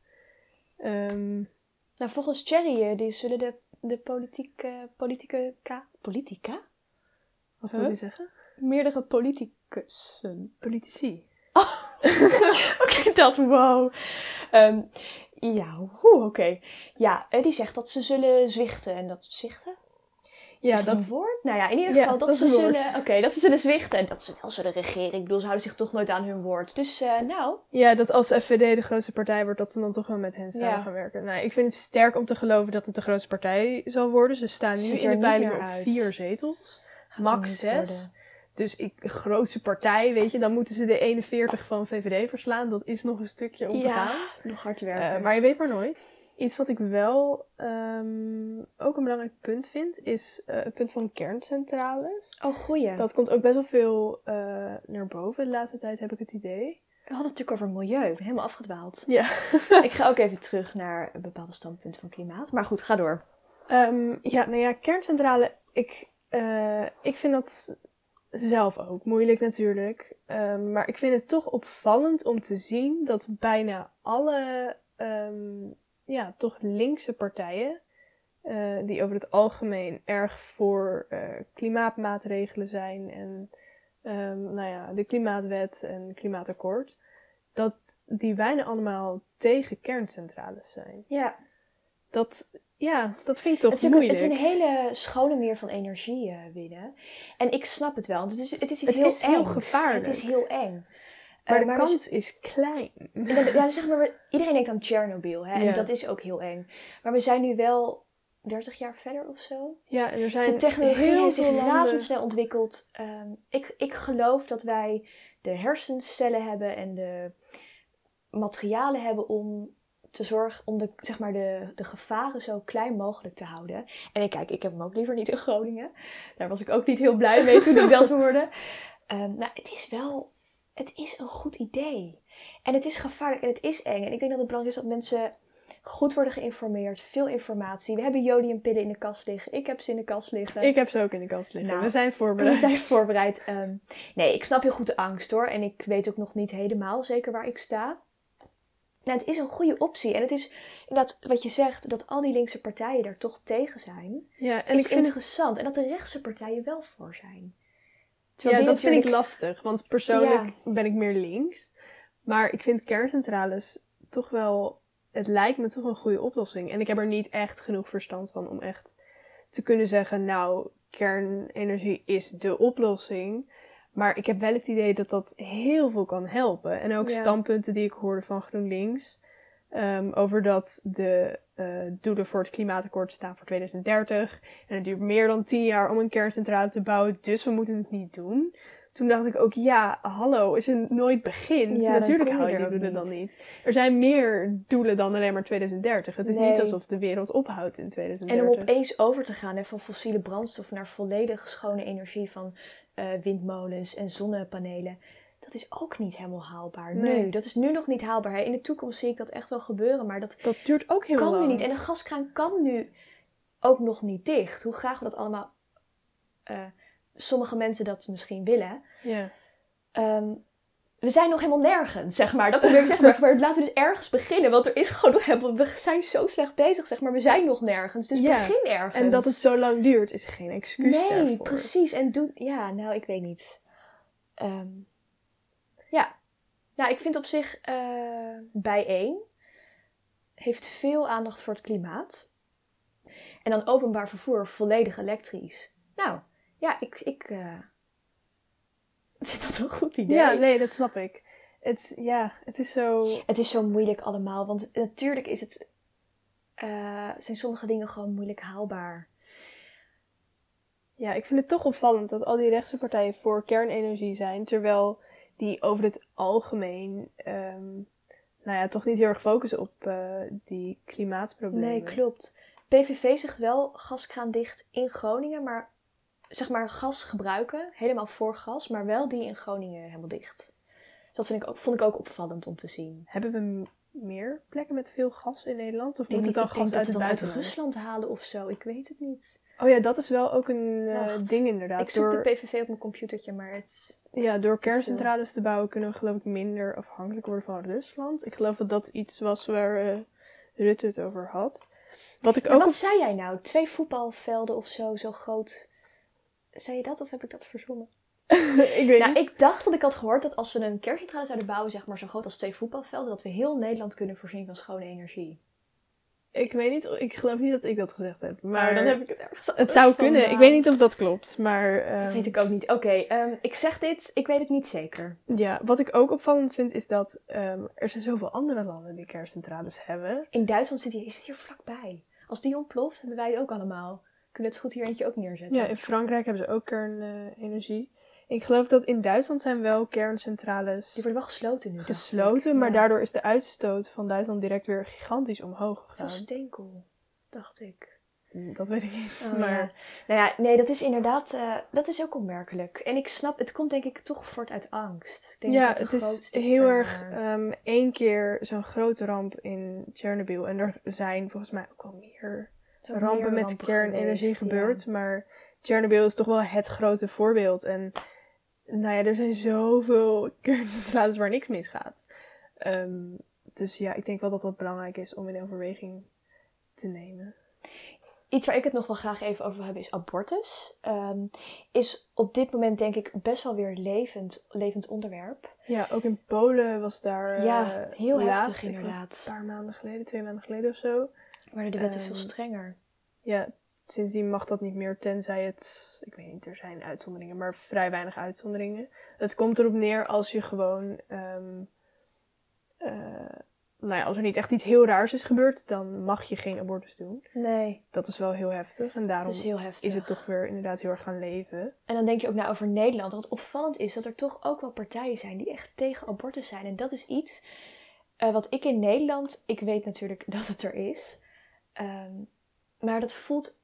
Nou, volgens Thierry, eh, die zullen de, de politieke, politica, politica? wat Huh? wil je zeggen? Meerdere politicussen. Politici. Oké, dat, wow. Ehm, ja, oké. Ja, eh, die zegt dat ze zullen zwichten. En dat, zwichten? Ja, is dat, woord? Nou ja, in ieder Ja, geval dat, ze zullen... Oké, dat ze zullen zwichten. En dat ze wel zullen regeren. Ik bedoel, ze houden zich toch nooit aan hun woord. Dus, eh, nou... ja, dat als FVD de grootste partij wordt, dat ze dan toch wel met hen samen Ja. gaan werken. Nou, ik vind het sterk om te geloven dat het de grootste partij zal worden. Ze staan nu in de peilingen op uit. vier zetels. gaat Max zes. worden. Dus ik, grootste partij, weet je, dan moeten ze de 41 van VVD verslaan. Dat is nog een stukje om te Ja, gaan. nog hard werken. Eh, maar je weet maar nooit. Iets wat ik wel ehm, ook een belangrijk punt vind, is eh, het punt van kerncentrales. Oh, goeie. Dat komt ook best wel veel eh, naar boven de laatste tijd, heb ik het idee. We hadden het natuurlijk over milieu. Ik ben helemaal afgedwaald. Ja. ik ga ook even terug naar een bepaalde standpunt van klimaat. Maar goed, ga door. Ehm, ja, nou ja, kerncentrale, ik, eh, ik vind dat zelf ook moeilijk natuurlijk. Ehm, maar ik vind het toch opvallend om te zien dat bijna alle, ja, toch linkse partijen, eh, die over het algemeen erg voor eh, klimaatmaatregelen zijn en ehm, nou ja, de klimaatwet en klimaatakkoord, dat die bijna allemaal tegen kerncentrales zijn. Ja, Dat, ja, dat vind ik toch het is, ook een- moeilijk. het is een hele schone manier van energie eh, winnen. En ik snap het wel, want het is, het is iets Het heel is heel gevaarlijk. Het is heel eng. Maar Eh, de maar we kans is klein. Ja, zeg maar, iedereen denkt aan Chernobyl, hè? En Ja. dat is ook heel eng. Maar we zijn nu wel 30 jaar verder of zo. Ja, en er zijn De technologie heel heeft zich razendsnel ontwikkeld. Ehm, ik, ik geloof dat wij de hersencellen hebben en de materialen hebben om te zorgen om de, zeg maar de, de gevaren zo klein mogelijk te houden. En ik, kijk, ik heb hem ook liever niet in Groningen. Daar was ik ook niet heel blij mee toen ik dat hoorde. Ehm, nou, het is wel, het is een goed idee. En het is gevaarlijk en het is eng. En ik denk dat het belangrijk is dat mensen goed worden geïnformeerd. Veel informatie. We hebben jodiumpillen in de kast liggen. Ik heb ze in de kast liggen. Ik heb ze ook in de kast liggen. Nou, we zijn voorbereid. We zijn voorbereid. Ehm, nee, ik snap heel goed de angst hoor. En ik weet ook nog niet helemaal zeker waar ik sta. Nou, het is een goede optie. En het is inderdaad wat je zegt, dat al die linkse partijen daar toch tegen zijn. Ja, en is ik vind het interessant. En dat de rechtse partijen wel voor zijn. Ja, dat vind ik lastig. Want persoonlijk ben ik meer links. Maar ik vind kerncentrales toch wel... Het lijkt me toch een goede oplossing. En ik heb er niet echt genoeg verstand van om echt te kunnen zeggen... Nou, kernenergie is de oplossing. Maar ik heb wel het idee dat dat heel veel kan helpen. En ook Ja. standpunten die ik hoorde van GroenLinks... ehm, over dat de eh, doelen voor het klimaatakkoord staan voor 2030. En het duurt meer dan 10 jaar om een kerncentrale te bouwen, dus we moeten het niet doen. Toen dacht ik ook, ja, hallo, als je nooit begint, Ja, natuurlijk kom je hou je die doelen dan niet. niet. Er zijn meer doelen dan alleen maar 2030. Het is Nee. niet alsof de wereld ophoudt in En 2030. om opeens over te gaan hè, van fossiele brandstof naar volledig schone energie van eh, windmolens en zonnepanelen. Dat is ook niet helemaal haalbaar. Nee. Nu, dat is nu nog niet haalbaar. In de toekomst zie ik dat echt wel gebeuren. Maar dat Dat duurt ook heel kan lang. nu niet. En de gaskraan kan nu ook nog niet dicht. Hoe graag we dat allemaal... eh, sommige mensen dat misschien willen. Ja. Ehm, we zijn nog helemaal nergens, zeg maar. Dat probeer ik zeggen. Maar, maar laten we dus ergens beginnen. Want er is gewoon nog helemaal... We zijn zo slecht bezig, zeg maar. We zijn nog nergens. Dus Ja. begin ergens. En dat het zo lang duurt is geen excuus Nee, daarvoor. precies. En doe... Ja, nou, ik weet niet. Ehm, ja. Nou, ik vind op zich eh bijeen heeft veel aandacht voor het klimaat. En dan openbaar vervoer volledig elektrisch. Nou, ja, ik, ik eh, vind dat een goed idee. Ja, nee, dat snap ik. Het, ja, het is zo... Het is zo moeilijk allemaal, want natuurlijk is het, eh, zijn sommige dingen gewoon moeilijk haalbaar. Ja, ik vind het toch opvallend dat al die rechtse partijen voor kernenergie zijn, terwijl die over het algemeen, ehm, nou ja, toch niet heel erg focussen op eh, die klimaatproblemen. Nee, klopt. PVV zegt wel gaskraan dicht in Groningen, maar zeg maar gas gebruiken, helemaal voor gas, maar wel die in Groningen helemaal dicht. Dus dat vind ik ook, vond ik ook opvallend om te zien. Hebben we meer plekken met veel gas in Nederland? Of moet het dan gas uit het uit buitenland? Rusland halen of zo, ik weet het niet. Oh ja, dat is wel ook een eh, ding inderdaad. ik zoek door, de PVV op mijn computertje, maar het... ja, door kerncentrales te bouwen kunnen we geloof ik minder afhankelijk worden van Rusland. Ik geloof dat dat iets was waar eh, Rutte het over had. Wat ik ook wat op- zei jij nou? Twee voetbalvelden of zo, zo groot. Zei je dat of heb ik dat verzonnen? ik weet Nou, niet. ik dacht dat ik had gehoord dat als we een kerncentrale zouden bouwen, zeg maar zo groot als twee voetbalvelden, dat we heel Nederland kunnen voorzien van schone energie. Ik weet niet, ik geloof niet dat ik dat gezegd heb. Maar, Maar dan heb ik het ergens het zou kunnen. Ik weet niet of dat klopt. Maar Dat ehm, weet ik ook niet. Oké, ehm, ik zeg dit, ik weet het niet zeker. ja, wat ik ook opvallend vind is dat ehm, er zijn zoveel andere landen die kerncentrales hebben. In Duitsland zit het hier vlakbij. Als die ontploft, hebben wij het ook allemaal. Kunnen het goed hier eentje ook neerzetten. Ja, in Frankrijk hebben ze ook kernenergie. Ik geloof dat in Duitsland zijn wel kerncentrales Die worden wel gesloten nu. gesloten. Maar Ja. daardoor is de uitstoot van Duitsland direct weer gigantisch omhoog gegaan. steenkool, dacht ik. Hm, Dat weet ik niet. Oh, maar ja. Nou ja, nee, dat is inderdaad, eh, dat is ook opmerkelijk. En ik snap, het komt denk ik toch voort uit angst. Ik denk ja, dat dat het is heel erg ehm één keer zo'n grote ramp in Chernobyl. En er zijn volgens mij ook wel meer rampen met kernenergie gebeurd. ja. Maar Chernobyl is toch wel het grote voorbeeld. En nou ja, er zijn zoveel kerncentrales waar niks misgaat. Ehm, dus ja, ik denk wel dat dat belangrijk is om in overweging te nemen. Iets waar ik het nog wel graag even over wil hebben is abortus. Ehm, is op dit moment denk ik best wel weer levend, levend onderwerp. Ja, ook in Polen was daar eh, ja, heel heftig inderdaad. Een paar maanden geleden, twee maanden geleden of zo. Werden de wetten Ehm, veel strenger. Ja, sindsdien mag dat niet meer, tenzij het, ik weet niet, er zijn uitzonderingen, maar vrij weinig uitzonderingen. Het komt erop neer als je gewoon, eh, nou ja, als er niet echt iets heel raars is gebeurd, dan mag je geen abortus doen. Nee, Dat is wel heel heftig en daarom is heel heftig. is het toch weer inderdaad heel erg gaan leven. En dan denk je ook na over Nederland. Wat opvallend is dat er toch ook wel partijen zijn die echt tegen abortus zijn. En dat is iets eh, wat ik in Nederland, ik weet natuurlijk dat het er is. Ehm, maar dat voelt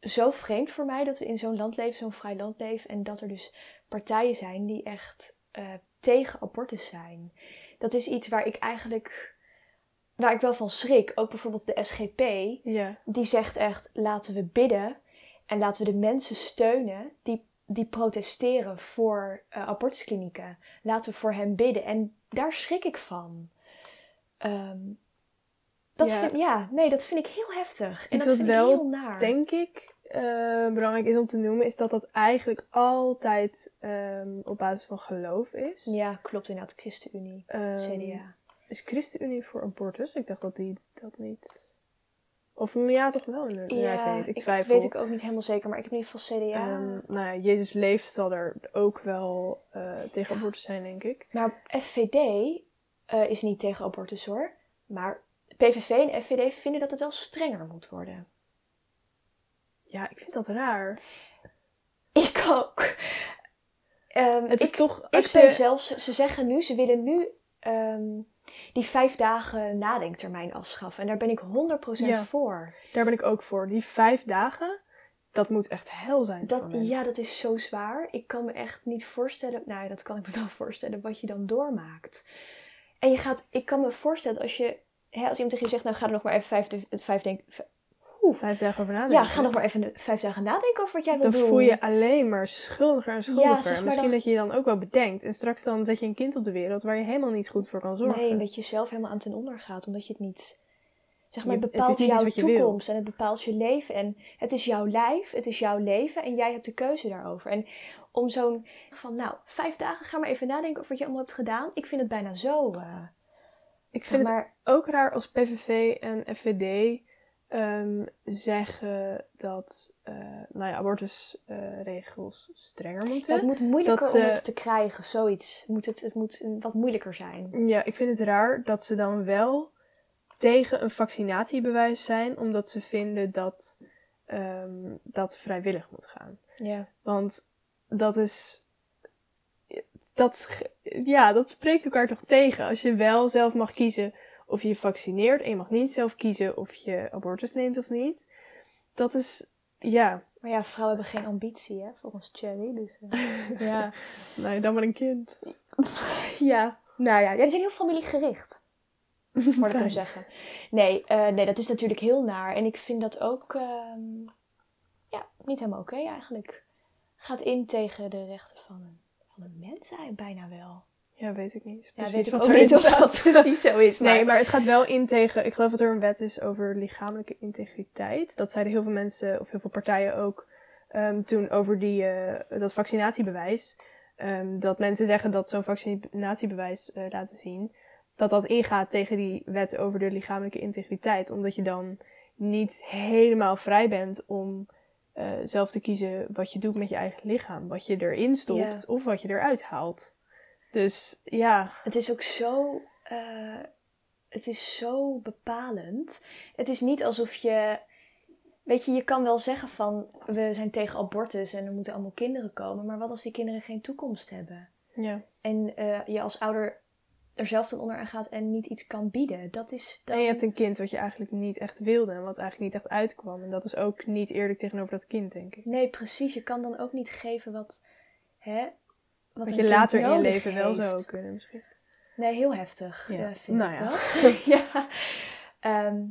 zo vreemd voor mij dat we in zo'n land leven, zo'n vrij land leven. En dat er dus partijen zijn die echt eh, tegen abortus zijn. Dat is iets waar ik eigenlijk, waar ik wel van schrik. Ook bijvoorbeeld de SGP Ja, die zegt echt: laten we bidden en laten we de mensen steunen die, die protesteren voor eh, abortusklinieken. Laten we voor hen bidden. En daar schrik ik van. Ehm, dat Ja. Vind, ja, nee, dat vind ik heel heftig. En Iets dat vind wel ik heel naar. denk ik eh, belangrijk is om te noemen, is dat dat eigenlijk altijd ehm, op basis van geloof is. Ja, klopt inderdaad. ChristenUnie, Ehm, CDA. Is ChristenUnie voor abortus? Ik dacht dat die dat niet. Of ja, toch wel? inderdaad. Ja, ik weet niet. Ik twijfel. weet ik ook niet helemaal zeker, maar ik heb in ieder geval CDA. Ehm, nou ja, Jezus leeft zal er ook wel eh, tegen abortus zijn, denk ik. Maar FVD eh, is niet tegen abortus hoor. Maar PVV en FVD vinden dat het wel strenger moet worden. Ja, ik vind dat raar. Ik ook. Ehm, Het is ik, toch, ik ben je... zelfs, ze zeggen nu, ze willen nu ehm, die vijf dagen nadenktermijn afschaffen. En daar ben ik 100% Ja. voor. Daar ben ik ook voor. Die vijf dagen, dat moet echt hel zijn Dat, ja, dat is zo zwaar. Ik kan me echt niet voorstellen. Nou ja, dat kan ik me wel voorstellen. Wat je dan doormaakt. En je gaat. Ik kan me voorstellen als je. Hè, als iemand tegen je zegt. Nou ga er nog maar even vijf, vijf denk, Vijf dagen over nadenken. Ja, ga nog maar even vijf dagen nadenken over wat jij wil Dan doen. voel je alleen maar schuldiger en schuldiger. zeg maar Misschien dan- dat je je dan ook wel bedenkt. En straks dan zet je een kind op de wereld waar je helemaal niet goed voor kan zorgen. Nee, dat je zelf helemaal aan ten onder gaat. Omdat je het niet... Zeg maar, het bepaalt jouw wil. toekomst. En het bepaalt je leven. En het is jouw lijf. Het is jouw leven. En jij hebt de keuze daarover. En om zo'n... Van, nou, vijf dagen. Ga maar even nadenken over wat je allemaal hebt gedaan. Ik vind het bijna zo... eh, Ik vind het maar, ook raar als PVV en FVD ehm, zeggen dat uh, nou ja, abortusregels strenger moeten. het moet moeilijker dat ze- om het te krijgen. Zoiets. Moet het, het moet wat moeilijker zijn. Ja, ik vind het raar dat ze dan wel tegen een vaccinatiebewijs zijn, omdat ze vinden dat ehm, dat vrijwillig moet gaan. Ja. Want dat is. Dat, ja, dat spreekt elkaar toch tegen. Als je wel zelf mag kiezen of je je vaccineert en je mag niet zelf kiezen of je abortus neemt of niet. Dat is. Ja, Maar ja, vrouwen hebben geen ambitie, hè. Volgens Cherry. Dus, eh, ja. ja, dan maar een kind. Ja, nou ja, ja die zijn heel familiegericht. Moet ik zeggen. Nee, eh, nee, dat is natuurlijk heel naar. En ik vind dat ook ehm, ja, niet helemaal oké eigenlijk. Gaat in tegen de rechten van een, van een mens eigenlijk bijna wel. Ja, weet ik niet. Ja, precies weet ik wat ook niet of dat precies zo is. Maar, Nee, maar het gaat wel in tegen. Ik geloof dat er een wet is over lichamelijke integriteit. Dat zeiden heel veel mensen, of heel veel partijen ook, ehm, toen over die, eh, dat vaccinatiebewijs. Ehm, dat mensen zeggen dat zo'n vaccinatiebewijs eh, laten zien. Dat dat ingaat tegen die wet over de lichamelijke integriteit. Omdat je dan niet helemaal vrij bent om eh, zelf te kiezen wat je doet met je eigen lichaam. Wat je erin stopt of wat je eruit haalt. Dus ja, Het is ook zo. eh, het is zo bepalend. Het is niet alsof je. Weet je, je kan wel zeggen van we zijn tegen abortus en er moeten allemaal kinderen komen. Maar wat als die kinderen geen toekomst hebben? ja. En eh, je als ouder er zelf dan onder aan gaat en niet iets kan bieden. Dat is dan... En je hebt een kind wat je eigenlijk niet echt wilde en wat eigenlijk niet echt uitkwam. En dat is ook niet eerlijk tegenover dat kind, denk ik. Nee, precies. Je kan dan ook niet geven wat... Hè, wat je later in je leven wel zou kunnen misschien. Nee, heel heftig Ja. eh, vind Nou ik ja. dat. ja. Ehm,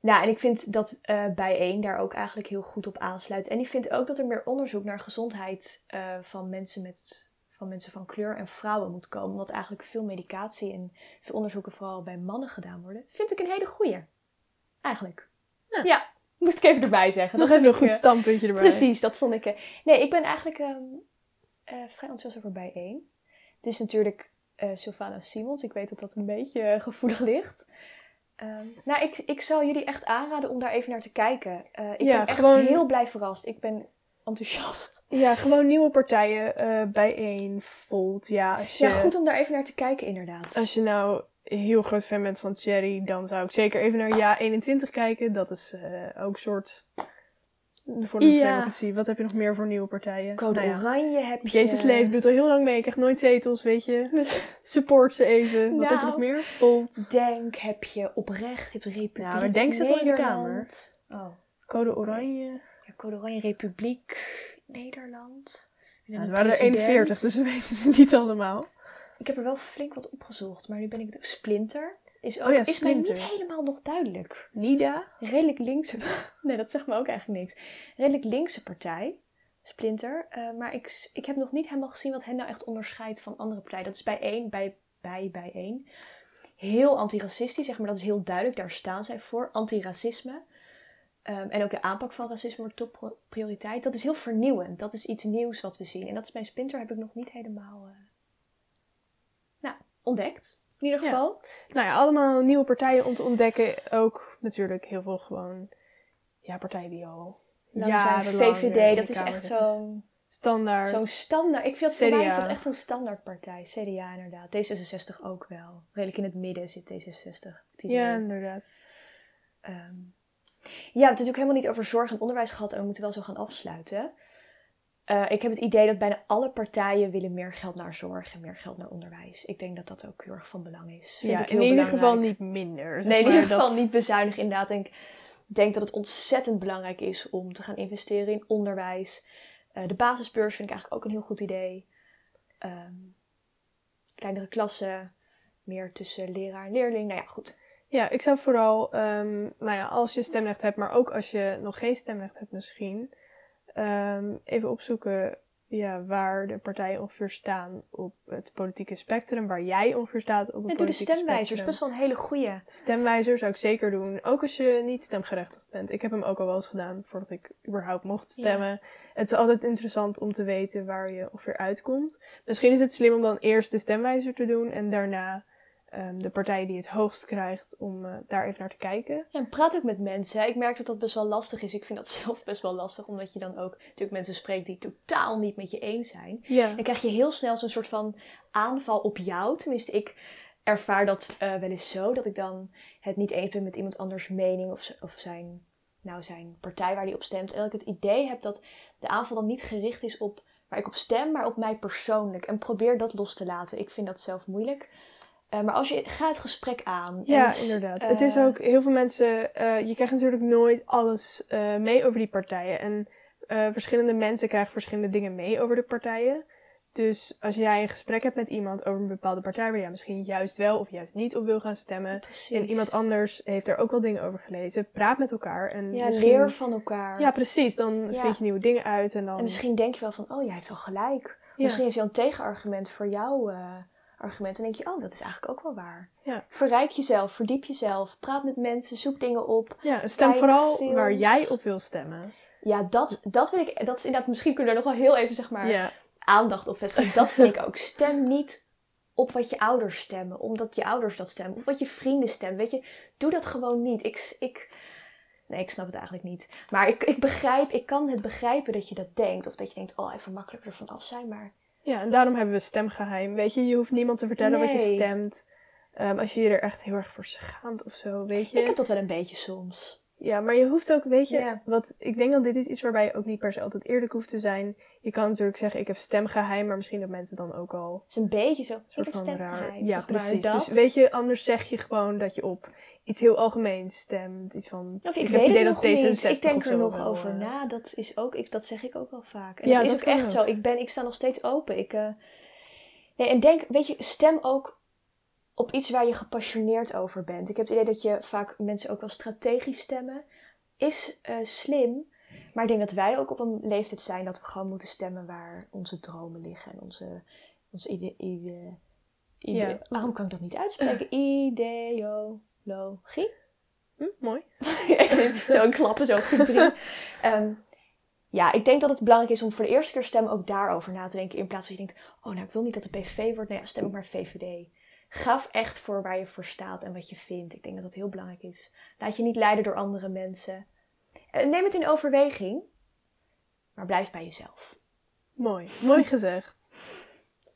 nou, en ik vind dat eh bijeen daar ook eigenlijk heel goed op aansluit. En die vindt ook dat er meer onderzoek naar gezondheid eh, van, mensen met, van mensen van kleur en vrouwen moet komen. Omdat eigenlijk veel medicatie en veel onderzoeken vooral bij mannen gedaan worden. Vind ik een hele goeie. Eigenlijk. Ja. Ja, moest ik even erbij zeggen. Nog Dat even een goed eh, standpuntje erbij. Precies, dat vond ik. eh, Nee, ik ben eigenlijk ehm, eh, vrij enthousiast over bijeen. Het is natuurlijk Sylvana Simons. Ik weet dat dat een beetje gevoelig ligt. Ehm, nou, ik, ik zou jullie echt aanraden om daar even naar te kijken. Ik Ja, ben echt gewoon- heel blij verrast. Ik ben enthousiast. Ja, gewoon nieuwe partijen eh bijeen, Volt. Ja, als je, Ja, goed om daar even naar te kijken, inderdaad. als je nou heel groot fan bent van Cherry, dan zou ik zeker even naar Ja 21 kijken. Dat is eh, ook een soort voor de Ja. democratie. Wat heb je nog meer voor nieuwe partijen? Code Nou ja, Oranje heb je. Jezus leeft, doet al heel lang mee. Ik krijg nooit zetels, weet je. Support ze even. Wat heb je Nou. nog meer? Volt. Denk heb je oprecht, je hebt Republiek Ja, maar Denk zit al in de Nederland. Oh, Code Oranje. Oranje Republiek Nederland. Ja, het waren er president. 41, dus we weten ze niet allemaal. Ik heb er wel flink wat opgezocht, maar nu ben ik... Splinter is, ook, Oh ja, is mij niet helemaal nog duidelijk. Nida. redelijk linkse. Nee, dat zegt me ook eigenlijk niks. Redelijk linkse partij, Splinter. Eh, maar ik, ik heb nog niet helemaal gezien wat hen nou echt onderscheidt van andere partijen. Dat is bij één, bij, bij, bij één. Heel antiracistisch, zeg maar. Dat is heel duidelijk. Daar staan zij voor. Antiracisme. Ehm, en ook de aanpak van racisme wordt topprioriteit. Dat is heel vernieuwend. Dat is iets nieuws wat we zien. En dat is bij Splinter heb ik nog niet helemaal eh, nou, ontdekt. In ieder Ja. geval. Nou ja, allemaal nieuwe partijen om te ontdekken. Ook natuurlijk heel veel gewoon, ja, partijen die al jarenlang VVD, dat is echt zo'n standaard. Zo'n standaard. Ik vind dat voor mij is dat echt zo'n standaardpartij. CDA inderdaad. D66 ook wel. Redelijk in het midden zit D66. het idee. Ja, inderdaad. Ehm, ja, we hebben het natuurlijk helemaal niet over zorg en onderwijs gehad. En we moeten wel zo gaan afsluiten. Eh, ik heb het idee dat bijna alle partijen willen meer geld naar zorg en meer geld naar onderwijs. Ik denk dat dat ook heel erg van belang is. Vind Ja, ik in ieder geval niet minder. zeg Nee, in ieder geval niet bezuinigen inderdaad. En ik denk dat het ontzettend belangrijk is om te gaan investeren in onderwijs. Eh, de basisbeurs vind ik eigenlijk ook een heel goed idee. Ehm, kleinere klassen, meer tussen leraar en leerling. Nou ja, goed. Ja, ik zou vooral, ehm, nou ja, als je stemrecht hebt, maar ook als je nog geen stemrecht hebt misschien, ehm, even opzoeken ja, waar de partijen ongeveer staan op het politieke spectrum, waar jij ongeveer staat op het En doe de politieke stemwijzers, spectrum. best wel een hele goeie. Stemwijzer zou ik zeker doen. Ook als je niet stemgerechtigd bent. Ik heb hem ook al wel eens gedaan voordat ik überhaupt mocht stemmen. Het is altijd interessant om te weten waar je ongeveer uitkomt. Misschien is het slim om dan eerst de stemwijzer te doen en daarna ehm, de partij die het hoogst krijgt om eh, daar even naar te kijken. Ja, en praat ook met mensen. Ik merk dat dat best wel lastig is. Ik vind dat zelf best wel lastig, omdat je dan ook natuurlijk mensen spreekt die totaal niet met je eens zijn. Ja. Dan krijg je heel snel zo'n soort van aanval op jou. Tenminste, ik ervaar dat eh, wel eens zo. Dat ik dan het niet eens ben met iemand anders mening of, of zijn, nou, zijn partij waar hij op stemt. En dat ik het idee heb dat de aanval dan niet gericht is op waar ik op stem, maar op mij persoonlijk. En probeer dat los te laten. Ik vind dat zelf moeilijk. Eh, maar als je gaat het gesprek aan. Ja, inderdaad. eh, het is ook heel veel mensen. eh, je krijgt natuurlijk nooit alles mee over die partijen. En verschillende mensen krijgen verschillende dingen mee over de partijen. Dus als jij een gesprek hebt met iemand over een bepaalde partij waar jij misschien juist wel of juist niet op wil gaan stemmen. Precies. En iemand anders heeft er ook wel dingen over gelezen. Praat met elkaar. En Ja, misschien- leer van elkaar. Ja, precies. Dan Ja. vind je nieuwe dingen uit. En dan. En misschien denk je wel van, oh, jij hebt wel gelijk. Ja. Misschien is hij een tegenargument voor jouw eh, argument. En denk je, oh, dat is eigenlijk ook wel waar. Ja. Verrijk jezelf, verdiep jezelf, praat met mensen, zoek dingen op. ja, stem vooral films. waar jij op wil stemmen. Ja, dat, dat wil ik, dat is inderdaad, misschien kunnen we daar nog wel heel even, zeg maar, Ja. aandacht op vestigen. Dat vind ik ook. Stem niet op wat je ouders stemmen, omdat je ouders dat stemmen. Of wat je vrienden stemmen, weet je. Doe dat gewoon niet. Ik, ik, nee, ik snap het eigenlijk niet. Maar ik, ik begrijp, ik kan het begrijpen dat je dat denkt. Of dat je denkt, oh, even makkelijker ervan af zijn, maar... Ja, en daarom hebben we stemgeheim. Weet je, je hoeft niemand te vertellen wat je stemt. Ehm, als je je er echt heel erg voor schaamt of zo, weet je. Ik heb dat wel een beetje soms. Ja, maar je hoeft ook, weet je, wat, ik denk dat dit is iets waarbij je ook niet per se altijd eerlijk hoeft te zijn. Je kan natuurlijk zeggen, ik heb stemgeheim, maar misschien dat mensen dan ook al Het is een beetje zo. een soort ik van raar. stemgeheim, Ja, zeg maar, precies. dat. Dus weet je, anders zeg je gewoon dat je op iets heel algemeens stemt. Iets van, Of ik, heb weet het idee het dat nog niet. D66 Ik denk er nog over eh, na. Dat, is ook, ik, dat zeg ik ook wel vaak. En Ja, dat is dat ook echt ook. zo. Ik, ben, ik sta nog steeds open. Ik, nee, en denk, weet je, stem ook op iets waar je gepassioneerd over bent. Ik heb het idee dat je vaak mensen ook wel strategisch stemmen. Is eh, slim. Maar ik denk dat wij ook op een leeftijd zijn dat we gewoon moeten stemmen waar onze dromen liggen. En onze, onze ide, ide, ide- Ja. Waarom kan ik dat niet uitspreken? Ideologie? Hm, mooi. Even zo klappen, zo goed drie. Ehm, ja, ik denk dat het belangrijk is om voor de eerste keer stemmen ook daarover na te denken. In plaats van dat je denkt, oh nou ik wil niet dat het PV wordt. Nou ja, stem ik maar VVD. Ga echt voor waar je voor staat en wat je vindt. Ik denk dat dat heel belangrijk is. Laat je niet leiden door andere mensen. Eh, Neem het in overweging, maar blijf bij jezelf. Mooi, mooi gezegd.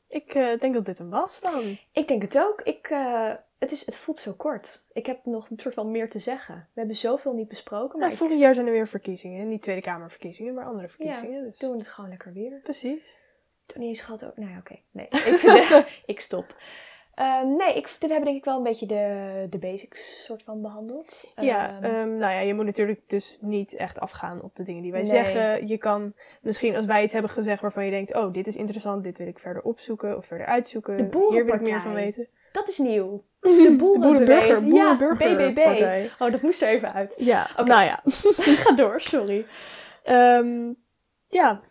Ik eh, denk dat dit hem was dan. Ik denk het ook. Ik, eh, het, is, het voelt zo kort. Ik heb nog een soort van meer te zeggen. We hebben zoveel niet besproken, maar Nou, ik vorig jaar zijn er weer verkiezingen. Niet Tweede Kamerverkiezingen, maar andere verkiezingen. Dus. doen het gewoon lekker weer. Precies. Toen eens gehad ook. Nou ja, oké. Nee, ik, ik stop. Ehm, nee, ik, we hebben denk ik wel een beetje de, de basics soort van behandeld. Ja, Ehm, ehm, nou ja, je moet natuurlijk dus niet echt afgaan op de dingen die wij Nee. zeggen. Je kan misschien als wij iets hebben gezegd waarvan je denkt, oh, dit is interessant, dit wil ik verder opzoeken of verder uitzoeken. De Hier wil ik meer van weten. dat is nieuw. De De boerenburger. Ja. Oh, dat moest er even uit. Ja, nou ja. Ga door, sorry. Ja,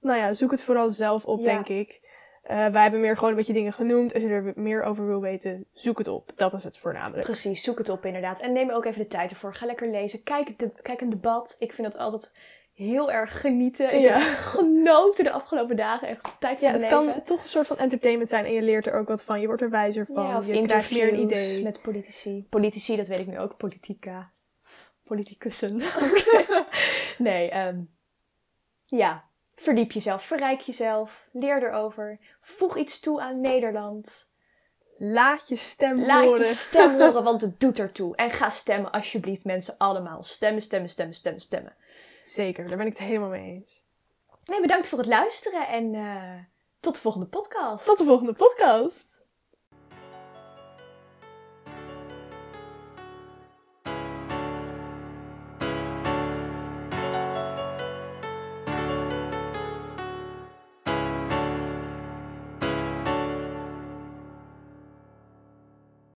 nou ja, zoek het vooral zelf op, Ja. denk ik. Eh, wij hebben meer gewoon een beetje dingen genoemd. Als je er meer over wil weten, zoek het op. Dat is het voornamelijk. Precies, zoek het op inderdaad. En neem ook even de tijd ervoor. Ga lekker lezen. Kijk, de, kijk een debat. Ik vind dat altijd heel erg genieten. Ik Ja. heb genoten de afgelopen dagen. Echt tijd van Ja, het leven. kan toch een soort van entertainment zijn en je leert er ook wat van. Je wordt er wijzer van. Ja, of je krijgt meer een idee. met politici. Politici, dat weet ik nu ook. Politica. Politicussen. Nee, ehm, ja. Verdiep jezelf. Verrijk jezelf. Leer erover. Voeg iets toe aan Nederland. Laat je stem Laat horen. je stem horen, want het doet ertoe. En ga stemmen, alsjeblieft, mensen. Allemaal. Stemmen, stemmen, stemmen, stemmen, stemmen. Zeker, daar ben ik het helemaal mee eens. Nee, bedankt voor het luisteren en eh, tot de volgende podcast. Tot de volgende podcast.